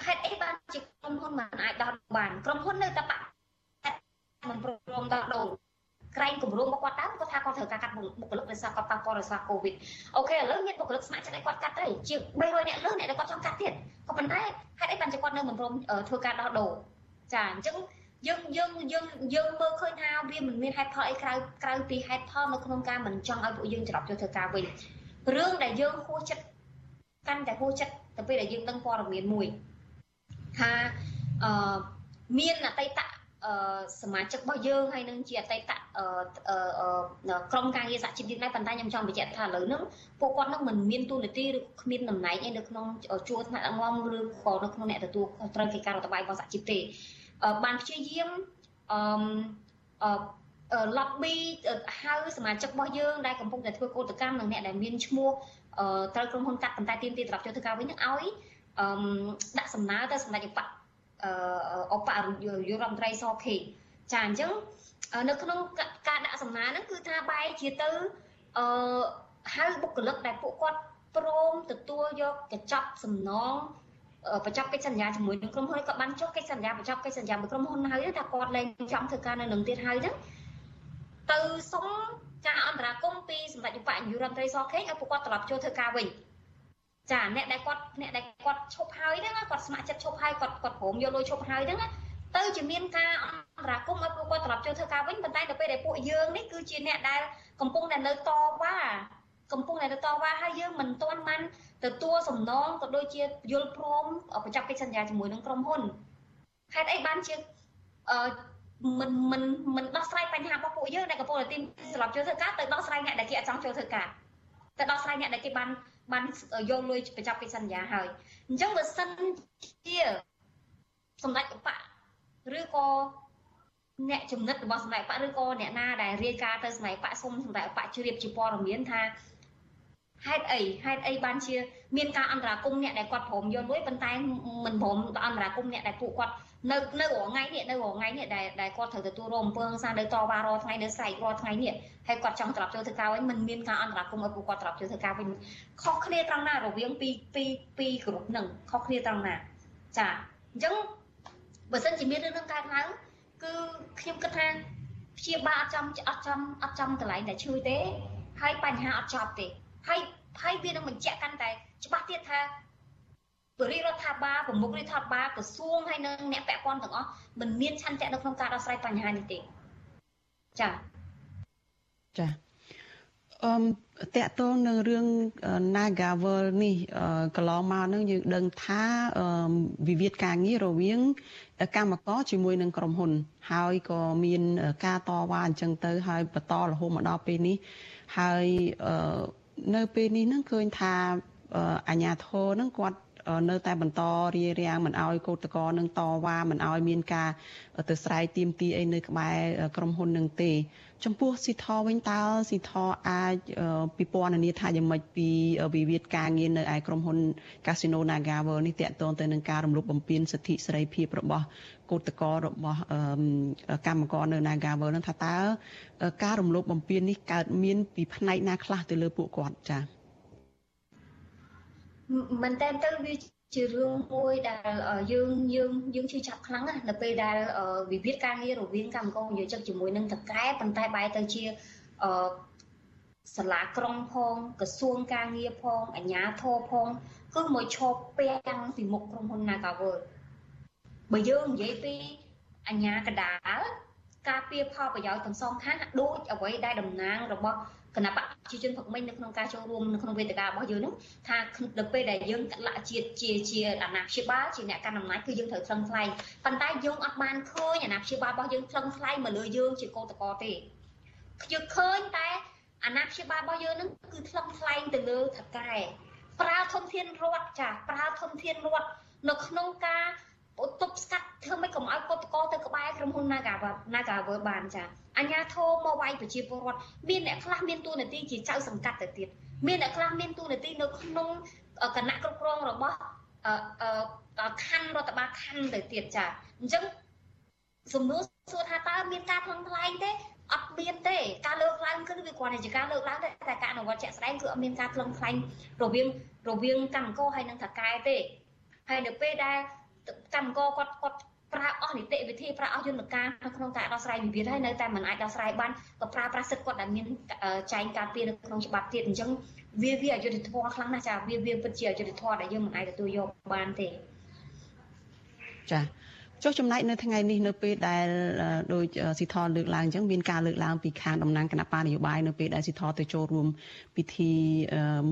ហេតុអីបានជាក្រុមហ៊ុនមិនអាចដោះបានក្រុមហ៊ុននៅតែបាក់មិនព្រមដោះដូរក្រែងគម្រោងរបស់គាត់តាមគាត់ថាគាត់ត្រូវការកាត់បុគ្គលិកដោយសារគាត់ប៉ះពាល់ដោយសារកូវីដអូខេឥឡូវមានបុគ្គលិកស្ម័គ្រចិត្តឲ្យគាត់កាត់ទៅជា300នាក់លើអ្នកដែលគាត់ចង់កាត់ទៀតក៏ប៉ុន្តែហេតុអីបានជាគាត់នៅមិនព្រមធ្វើការដោះដូរចាអញ្ចឹង យើងយើងយើងយើងមើលឃើញថាវាមិនមានហេតុផលអីក្រៅក្រៅពីហេតុផលនៅក្នុងការមិនចង់ឲ្យពួកយើងច្រឡប់ចូលធ្វើការវិញរឿងដែលយើងហួសចិត្តកាន់តែហួសចិត្តទៅពេលដែលយើងដឹងព័ត៌មានមួយថាអឺមានអតីតអឺសមាជិករបស់យើងហើយនឹងជាអតីតអឺក្រុមការងារសហជីពយើងដែរប៉ុន្តែខ្ញុំចង់បញ្ជាក់ថាឥឡូវហ្នឹងពួកគាត់នឹងមិនមានទូនាទីឬគ្មានតំណែងអីនៅក្នុងជួរថ្នាក់ដឹកនាំឬក៏នៅក្នុងអ្នកទទួលត្រូវកិច្ចការរដ្ឋបាលរបស់សហជីពទេ បានព្យាយាមអឺ lobby ហៅសមាជិករបស់យើងដែលកំពុងតែធ្វើកោតកម្មនិងអ្នកដែលមានឈ្មោះត្រូវក្រុមហ៊ុនកាត់ប៉ុន្តែទៀមទាត្រឡប់ចូលធ្វើការវិញនឹងឲ្យអឺដាក់សំណើទៅសម្ដេចឧបអបយុរដ្ឋមន្ត្រីសខេចាអញ្ចឹងនៅក្នុងការដាក់សំណើហ្នឹងគឺថាបែរជាទៅអឺហៅបុគ្គលិកដែលពួកគាត់ព្រមទទួលយកកញ្ចប់សំណង បញ្ចប់កិច្ចសន្យាជាមួយនឹងក្រុមហ៊ុនក៏បានចុះកិច្ចសន្យាបញ្ចប់កិច្ចសន្យាមួយក្រុមហ៊ុនហើយថាគាត់លែងចង់ធ្វើការនៅនឹងទៀតហើយហ្នឹងទៅសុំការអន្តរាគមពីសម្ដេចឧបនាយករដ្ឋមន្ត្រីសខេងឲ្យពួកគាត់ត្រឡប់ចូលធ្វើការវិញចាអ្នកដែលគាត់អ្នកដែលគាត់ឈប់ហើយហ្នឹងគាត់ស្ម័គ្រចិត្តឈប់ហើយគាត់គាត់ព្រមយកលុយឈប់ហើយហ្នឹងទៅជាមានការអន្តរាគមឲ្យពួកគាត់ត្រឡប់ចូលធ្វើការវិញប៉ុន្តែដល់ពេលដែលពួកយើងនេះគឺជាអ្នកដែលកំពុងតែនៅតវ៉ា កំពុងតែតវ៉ាហើយយើងមិនទាន់បានទទួលសំណងក៏ដូចជាយល់ព្រមបញ្ចប់កិច្ចសន្យាជាមួយនឹងក្រុមហ៊ុនហេតុអីបានជាអឺមិនមិនមិនដោះស្រាយបញ្ហារបស់ពួកយើងដែលកំពុងតែទីស្លាប់ចូលធ្វើការទៅដោះស្រាយអ្នកដែលគេអត់ចង់ចូលធ្វើការទៅដោះស្រាយអ្នកដែលគេបានបានយកលុយបញ្ចប់កិច្ចសន្យាហើយអញ្ចឹងបើសិនជាសម្ដេចឧបឬក៏អ្នកចំណិតរបស់សម្ដេចបកឬក៏អ្នកណាដែលរាយការណ៍ទៅសម្ដេចបកសុំសម្ដេចបកជ្រាបជាព័ត៌មានថា ហេតុអីហេតុអីបានជាមានការអន្តរាគមអ្នកដែលគាត់ព្រមយកលុយប៉ុន្តែមិនព្រមអន្តរាគមអ្នកដែលពួកគាត់នៅនៅរងថ្ងៃនេះនៅរងថ្ងៃនេះដែលដែលគាត់ត្រូវទទួលរងអំពើហិង្សានៅតវ៉ារាល់ថ្ងៃនៅស្រែករាល់ថ្ងៃនេះហើយគាត់ចង់ត្រឡប់ចូលធ្វើការវិញមិនមានការអន្តរាគមឲ្យពួកគាត់ត្រឡប់ចូលធ្វើការវិញខុសគ្នាត្រង់ណារវាងពីពីពីគ្រប់នឹងខុសគ្នាត្រង់ណាចាអញ្ចឹងបើសិនជាមានរឿងនឹងកើតឡើងគឺខ្ញុំគិតថាព្យាបាលអត់ចំអត់ចំអត់ចំកន្លែងតែជួយទេហើយបញ្ហាអត់ចប់ទេ ហើយហើយវានឹងបញ្ជាក់កាន់តែច្បាស់ទៀតថាបរិរដ្ឋាភិបាលប្រមុខរដ្ឋាភិបាលក្រសួងហើយនិងអ្នកពាក់ព័ន្ធទាំងអស់មិនមានឆន្ទៈនៅក្នុងការដោះស្រាយបញ្ហានេះទេចាចាអឺតកតងនឹងរឿង Nagavel នេះកន្លងមកនឹងយើងដឹងថាវិវាទការងាររវាងកម្មករជាមួយនឹងក្រុមហ៊ុន ហើយក៏មានការតវ៉ាអញ្ចឹងទៅ ហើយបន្តរហូតមកដល់ពេលនេះហើយ នៅពេលនេះនឹងឃើញថាអាញាធរនឹងគាត់នៅតែបន្តរារាំងមិនអោយកោតក្រនឹងតវ៉ាមិនអោយមានការទៅស្រែកទាមទារអីនៅក្បែរក្រុមហ៊ុននឹងទេ ចំពោះស៊ីថវិញតើស៊ីថអាចពិពណ៌នាថាយ៉ាងម៉េចពីវិវាទការងារនៅឯក្រុមហ៊ុន Casino Nagavel នេះតកតងទៅនឹងការរំលោភបំពានសិទ្ធិសេរីភាពរបស់កោតក្ររបស់កម្មករនៅ Nagavel នឹងថាតើការរំលោភបំពាននេះកើតមានពីផ្នែកណាខ្លះទៅលើពួកគាត់ចា៎មែនតើទៅវា ជារឿងមួយដែលយើងយើងយើងជឿចាប់ខ្លាំងណាស់នៅពេលដែលវិវាទការងាររវាងកម្មករនិយោជិកជាមួយនឹងតកែប៉ុន្តែបែរទៅជាអឺសាលាក្រុងផងក្រសួងការងារផងអាជ្ញាធរផងគឺមកឈប់ពាំងពីមុខក្រុមហ៊ុន Nagavel បើយើងនិយាយពីអាជ្ញាកដាលការពៀផលប្រយោជន៍ទាំងសងខាងដូចអ្វីដែលតំណាងរបស់ គណៈបកប្រជាជនភឹកមិញនៅក្នុងការចូលរួមនៅក្នុងវេទិការបស់យើងនោះថាដល់ពេលដែលយើងកលៈជាតិជាជាអាណាព្យាបាលជាអ្នកកាន់អំណាចគឺយើងត្រូវថ្លឹងថ្លែងប៉ុន្តែយើងអត់បានឃើញអាណាព្យាបាលរបស់យើងថ្លឹងថ្លែងមកលើយើងជាកោតកោទេយើងឃើញតែអាណាព្យាបាលរបស់យើងនឹងគឺថ្លឹងថ្លែងទៅលើថកែប្រើធនធានរដ្ឋចាប្រើធនធានរដ្ឋនៅក្នុងការ ទប់ស្កាត់ធ្វើម៉េចកុំឲ្យកត់កទៅក្បែរក្រុមហ៊ុន Nagawer Nagawer បានចាអញ្ញាធមមកវាយប្រជាពលរដ្ឋមានអ្នកខ្លះមានតួនាទីជាចៅសង្កាត់ទៅទៀតមានអ្នកខ្លះមានតួនាទីនៅក្នុងគណៈគ្រប់គ្រងរបស់ខណ្ឌរដ្ឋបាលខណ្ឌទៅទៀតចាអញ្ចឹងសំណួរសួរថាតើមានការថ្លឹងថ្លែងទេអត់មានទេការលើកឡើងគឺវាគ្រាន់តែជាការលើកឡើងទេតែការអនុវត្តជាក់ស្ដែងគឺអត់មានការថ្លឹងថ្លែងរវាងរវាងកម្មករហើយនិងថកែទេហើយនៅពេលដែល កម្មករគាត់គាត់ប្រើអស់នីតិវិធីប្រើអស់យន្តការនៅក្នុងការដោះស្រាយវិវាទហើយនៅតែមិនអាចដោះស្រាយបានក៏ប្រើប្រាស់សិទ្ធិគាត់ដែលមានចែងការពារនៅក្នុងច្បាប់ទៀតអញ្ចឹងវាវាអយុត្តិធម៌ខ្លាំងណាស់ចាវាវាពិតជាអយុត្តិធម៌ដែលយើងមិនអាចទទួលយកបានទេចាចុះចំណែកនៅថ្ងៃនេះនៅពេលដែលដោយស៊ីថលើកឡើងអញ្ចឹងមានការលើកឡើងពីខាងតំណាងគណៈបកនយោបាយនៅពេលដែលស៊ីថទៅចូលរួមពិធី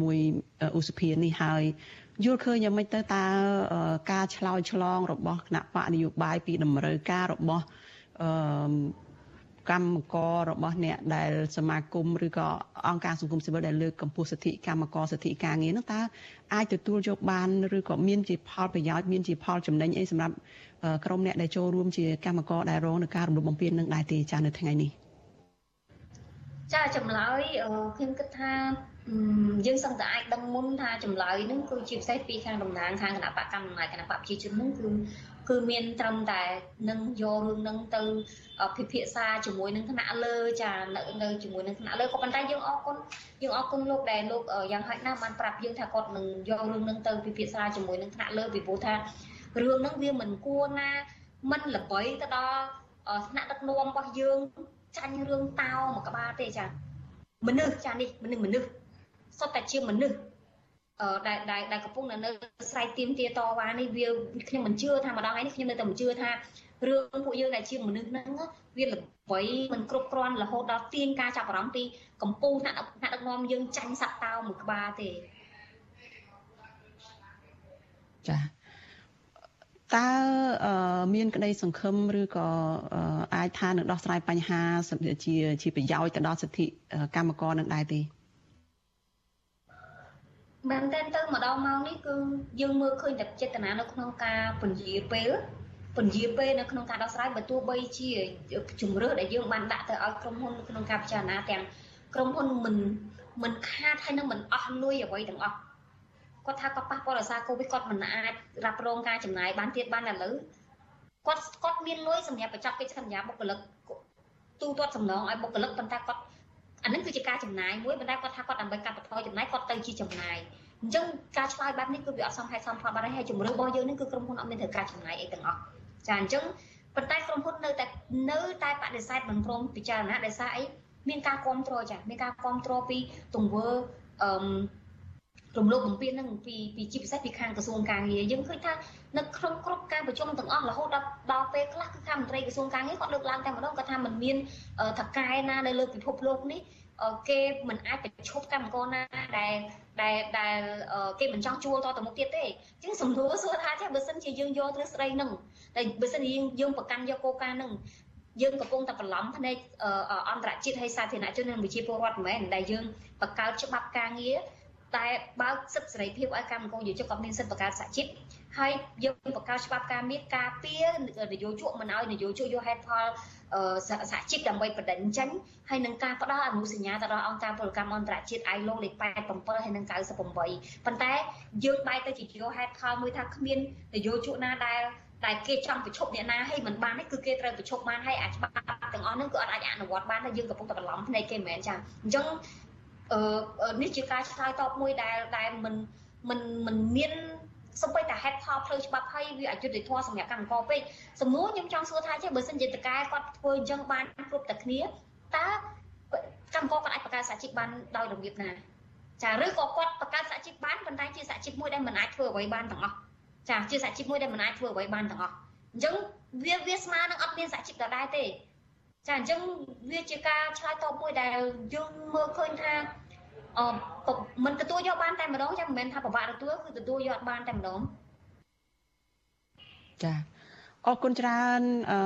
មួយឧសភានេះហើយ យល់ឃើញយ៉ាងម៉េចទៅតើការឆ្លោយឆ្លងរបស់គណៈបកនយោបាយពីតម្រូវការរបស់អឺកម្មកររបស់អ្នកដែលសមាគមឬក៏អង្គការសង្គមស៊ីវិលដែលលើកកម្ពស់សិទ្ធិកម្មករសិទ្ធិការងារនោះតើអាចទទួលយកបានឬក៏មានជាផលប្រយោជន៍មានជាផលចំណេញអីសម្រាប់ក្រុមអ្នកដែលចូលរួមជាកម្មករដែលរងនឹងការរំលោភបំពាននឹងដែរទេចានៅថ្ងៃនេះចាចម្លើយខ្ញុំគិតថា យើងសឹងតែអាចដឹងមុនថាចម្លើយនឹងគឺជាពិសេសពីខាងតំណាងខាងគណៈបកកម្មាធិការគណៈបកប្រជាជននឹងគឺគឺមានត្រឹមតែនឹងយករឿងនឹងទៅពិភាក្សាជាមួយនឹងថ្នាក់លើចានៅនៅជាមួយនឹងថ្នាក់លើក៏ប៉ុន្តែយើងអរគុណយើងអរគុណលោកដែលលោកយ៉ាងហោចណាស់បានប្រាប់យើងថាគាត់នឹងយករឿងនឹងទៅពិភាក្សាជាមួយនឹងថ្នាក់លើពីព្រោះថារឿងហ្នឹងវាមិនគួរណាមិនល្បីទៅដល់ថ្នាក់ដឹកនាំរបស់យើងចាញ់រឿងតោមួយក្បាលទេចាមនុស្សចានេះមនុស្សមនុស្ស សុទ្ធតែជាមនុស្សអឺដែលដែលដែលកំពុងនៅស្រែកទៀមទាតវ៉ានេះវាខ្ញុំមិនជឿថាម្ដងហើយនេះខ្ញុំនៅតែមិនជឿថារឿងពួកយើងដែលជាមនុស្សហ្នឹងវាល្បីមិនគ្រប់គ្រាន់រហូតដល់ទាញការចាប់អារម្មណ៍ពីកម្ពុជាថ្នាក់ថ្នាក់ដឹកនាំយើងចាញ់សត្វតោមួយក្បាលទេចាតើមានក្តីសង្ឃឹមឬក៏អាចថានឹងដោះស្រាយបញ្ហាជាជាប្រយោជន៍ទៅដល់សិទ្ធិកម្មករនឹងដែរទេ មែនតើទៅម្ដងមកនេះគឺយើងមើលឃើញតែចេតនានៅក្នុងការពន្យាពេលពន្យាពេលនៅក្នុងការដោះស្រាយបើទោះបីជាជំរឿដែលយើងបានដាក់ទៅឲ្យក្រុមហ៊ុននៅក្នុងការពិចារណាទាំងក្រុមហ៊ុនមិនមិនខាតហើយនឹងមិនអស់លុយអ្វីទាំងអស់គាត់ថាគាត់ប៉ះពាល់ដោយសារកូវីដគាត់មិនអាចរ៉ាប់រងការចំណាយបានទៀតបានឥឡូវគាត់គាត់មានលុយសម្រាប់បញ្ចប់កិច្ចសន្យាបុគ្គលិកទូទាត់សំណងឲ្យបុគ្គលិកប៉ុន្តែគាត់ អានឹងគឺជាការចំណាយមួយប៉ុន្តែគាត់ថាគាត់ដើម្បីកាត់បន្ថយចំណាយគាត់ទៅជាចំណាយអញ្ចឹងការឆ្លើយបែបនេះគឺវាអត់សមហេតុសមផលបានហើយជំរឿរបស់យើងនេះគឺក្រុមហ៊ុនអត់មានត្រូវការចំណាយអីទាំងអស់ចាអញ្ចឹងប៉ុន្តែក្រុមហ៊ុននៅតែនៅតែបដិសេធមិនព្រមពិចារណាដោយសារអីមានការគ្រប់គ្រងចាមានការគ្រប់គ្រងពីទង្វើអឺ រំលោភបំពាននឹងពីពីជាពិសេសពីខាងក្រសួងការងារយើងឃើញថានៅក្នុងគ្រប់ការប្រជុំទាំងអស់រហូតដល់ដល់ពេលខ្លះគឺខាងមន្ត្រីក្រសួងការងារគាត់លើកឡើងតែម្ដងគាត់ថាมันមានថកែណានៅលើពិភពលោកនេះគេមិនអាចប្រឈប់កម្មករណាដែលដែលដែលគេមិនចង់ជួលតទៅមុខទៀតទេអញ្ចឹងសំណួរសួរថាចាបើសិនជាយើងយកទ្រឹស្ដីនឹងតែបើសិនជាយើងយើងប្រកាន់យកគោលការណ៍នឹងយើងកំពុងតែបន្លំភ្នែកអន្តរជាតិហើយសាធារណជននិងប្រជាពលរដ្ឋមិនមែនដែលយើងបង្កើតច្បាប់ការងារ តែបើកសិទ្ធិសេរីភាពឲ្យកម្មករយុវជនក៏មានសិទ្ធិបង្កើតសហជីពហើយយើងបង្កើតច្បាប់ការងារការពារនយោជកមិនឲ្យនយោជកយកហេតុផលសហជីពដើម្បីបដិញ្ចេញហើយនឹងការផ្ដល់អនុសញ្ញាទៅដល់អង្គការពលកម្មអន្តរជាតិ ILO លេខ87ហើយនឹង98ប៉ុន្តែយើងបែរទៅជាយកហេតុផលមួយថាគ្មាននយោជកណាដែលតែគេចង់ប្រជុំអ្នកណាហើយមិនបាននេះគឺគេត្រូវប្រជុំបានហើយអាចច្បាប់ទាំងអស់ហ្នឹងគឺអត់អាចអនុវត្តបានហើយយើងកំពុងតែបន្លំភ្នែកគេមិនមែនចាអញ្ចឹងអឺ នេះជាការឆ្លើយតបមួយដែលដែលមិនមិនមិនមានសំបីតែហេតុផលផ្លូវច្បាប់ហើយវាអយុត្តិធម៌សម្រាប់កម្មករពេកសំណួរខ្ញុំចង់សួរថាចេះបើសិនជាតកែគាត់ធ្វើអញ្ចឹងបានគ្រប់តែគ្នាតើកម្មករគាត់អាចបង្កើតសហជីពបានដោយរបៀបណាចាឬក៏គាត់បង្កើតសហជីពបានប៉ុន្តែជាសហជីពមួយដែលមិនអាចធ្វើអ្វីបានទាំងអស់ចាជាសហជីពមួយដែលមិនអាចធ្វើអ្វីបានទាំងអស់អញ្ចឹងវាវាស្មើនឹងអត់មានសហជីពដដែលទេ ចាអញ្ចឹងវាជាការឆ្លើយតបមួយដែលយើងមើលឃើញថាអឺមិនទទួលយកបានតែម្ដងចាមិនមែនថាពិបាកទទួលគឺទទួលយកបានតែម្ដងចាអរគុណច្រើនអឺ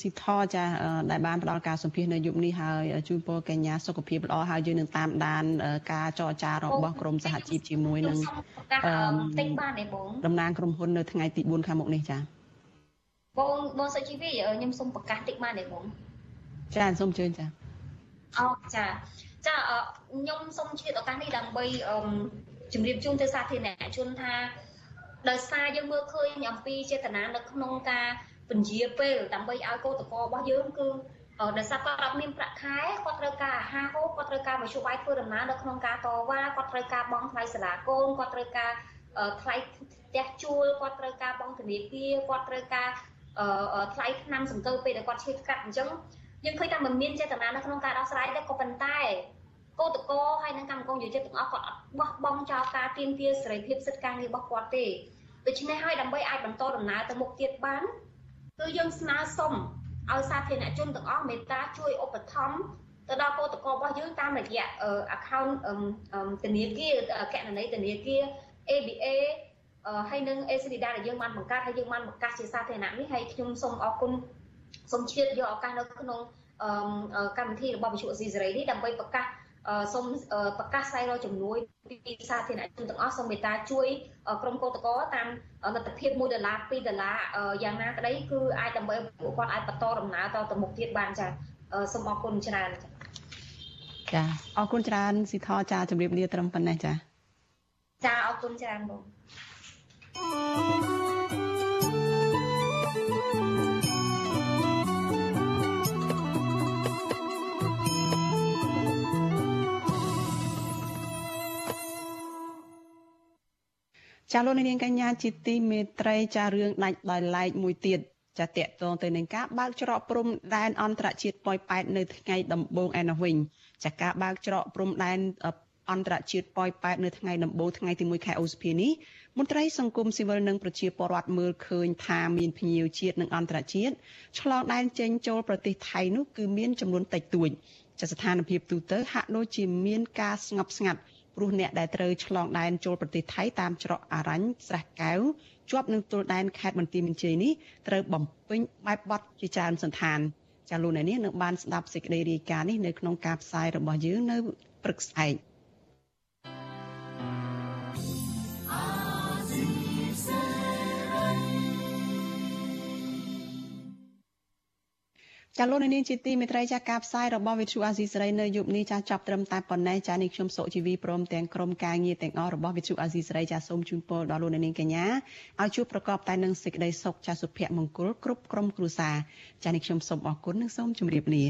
ស៊ីថចាដែលបានផ្ដល់ការសម្ភាសនៅយុគនេះហើយជូនពរកញ្ញាសុខភាពល្អហើយយើងនឹងតាមដាន ការចរចារបស់ក្រមសហជីពជាមួយនឹងអឺទិញបានទេបងតំណាងក្រុមហ៊ុននៅថ្ងៃទី4ខាងមុខនេះចាបងបងសុជីវីខ្ញុំសូមប្រកាសតិចបានទេបង ចាសូមជឿចាអូចាចាខ្ញុំសូមឆ្លៀតឱកាសនេះដើម្បីជម្រាបជូនទៅសាធារណជនថាដោយសារយើងមើលឃើញអំពីចេតនានៅក្នុងការពន្យាពេលដើម្បីឲ្យកោតក្ររបស់យើងគឺដោយសារគាត់អត់មានប្រាក់ខែគាត់ត្រូវការអាហារហូបគាត់ត្រូវការមធ្យោបាយធ្វើដំណើរនៅក្នុងការតវ៉ាគាត់ត្រូវការបង់ថ្លៃសាលាកូនគាត់ត្រូវការថ្លៃផ្ទះជួលគាត់ត្រូវការបង់ធនាគារគាត់ត្រូវការថ្លៃថ្នាំសង្កូវពេលដែលគាត់ឈឺកាត់អញ្ចឹង យើងឃើញថាមិនមានចេតនានៅក្នុងការដោះស្រាយទេក៏ប៉ុន្តែកោតកោហើយនឹងកម្មករយុវជនទាំងអស់គាត់អត់បោះបង់ចោលការទៀមទាសេរីភាពសិទ្ធិការងាររបស់គាត់ទេដូច្នេះហើយដើម្បីអាចបន្តដំណើរទៅមុខទៀតបានគឺយើងស្នើសុំឲ្យសាធារណជនទាំងអស់មេត្តាជួយឧបត្ថម្ភទៅដល់កោតកោរបស់យើងតាមរយៈ account ធនាគារកណន័យធនាគារ ABA ហើយនឹង ACDA ដែលយើងបានបង្កើតហើយយើងបានបង្កាសជាសាធារណៈនេះហើយខ្ញុំសូមអរគុណ សូមជ្រាបយកឱកាសនៅក្នុងកម្មវិធីរបស់វិទ្យុអស៊ីសេរីនេះដើម្បីប្រកាសសូមប្រកាសផ្សាយរកជំនួយពីសាធារណជនទាំងអស់សូមមេត្តាជួយក្រុមកោតក្រតាមលទ្ធភាព1ដុល្លារ2ដុល្លារយ៉ាងណាក្តីគឺអាចដើម្បីពួកគាត់អាចបន្តដំណើរតទៅមុខទៀតបានចាសូមអរគុណច្រើនចាអរគុណច្រើនស៊ីថចាជម្រាបលាត្រឹមប៉ុណ្ណេះចាចាអរគុណច្រើនបង ចាលោកនាងកញ្ញាជាទីមេត្រីចារឿងដាច់ដោយឡែកមួយទៀតចាតកតងទៅនឹងការបើកច្រកព្រំដែនអន្តរជាតិប៉ោយប៉ែតនៅថ្ងៃដំបូងឯនោះវិញចាការបើកច្រកព្រំដែនអន្តរជាតិប៉ោយប៉ែតនៅថ្ងៃដំបូងថ្ងៃទី1ខែឧសភានេះមន្ត្រីសង្គមស៊ីវិលនិងប្រជាពលរដ្ឋមើលឃើញថាមានភ្ញៀវជាតិនិងអន្តរជាតិឆ្លងដែនចេញចូលប្រទេសថៃនោះគឺមានចំនួនតិចតួចចាស្ថានភាពទូទៅហាក់ដូចជាមានការស្ងប់ស្ងាត់ ព្រោះអ្នកដែលត្រូវឆ្លងដែនចូលប្រទេសថៃតាមច្រកអរញ្ញស្រះកែវជាប់នឹងទល់ដែនខេត្តបន្ទាយមានជ័យនេះត្រូវបំពេញបែបបទជាច្រើនសន្តានចាលោកអ្នកនេះនឹងបានស្ដាប់សេចក្តីរាយការណ៍នេះនៅក្នុងការផ្សាយរបស់យើងនៅព្រឹកស្អែក ចាលោកនាងជាទីមេត្រីចាការផ្សាយរបស់វិទ្យុអាស៊ីសេរីនៅយប់នេះចាចាប់ត្រឹមតែប៉ុណ្ណេះចានេះខ្ញុំសុជីវីព្រមទាំងក្រុមការងារទាំងអស់របស់វិទ្យុអាស៊ីសេរីចាសូមជូនពរដល់លោកនាងកញ្ញាឲ្យជួបប្រកបតែនឹងសេចក្តីសុខចាសុភមង្គលគ្រប់ក្រុមគ្រួសារចានេះខ្ញុំសូមអរគុណនិងសូមជម្រាបលា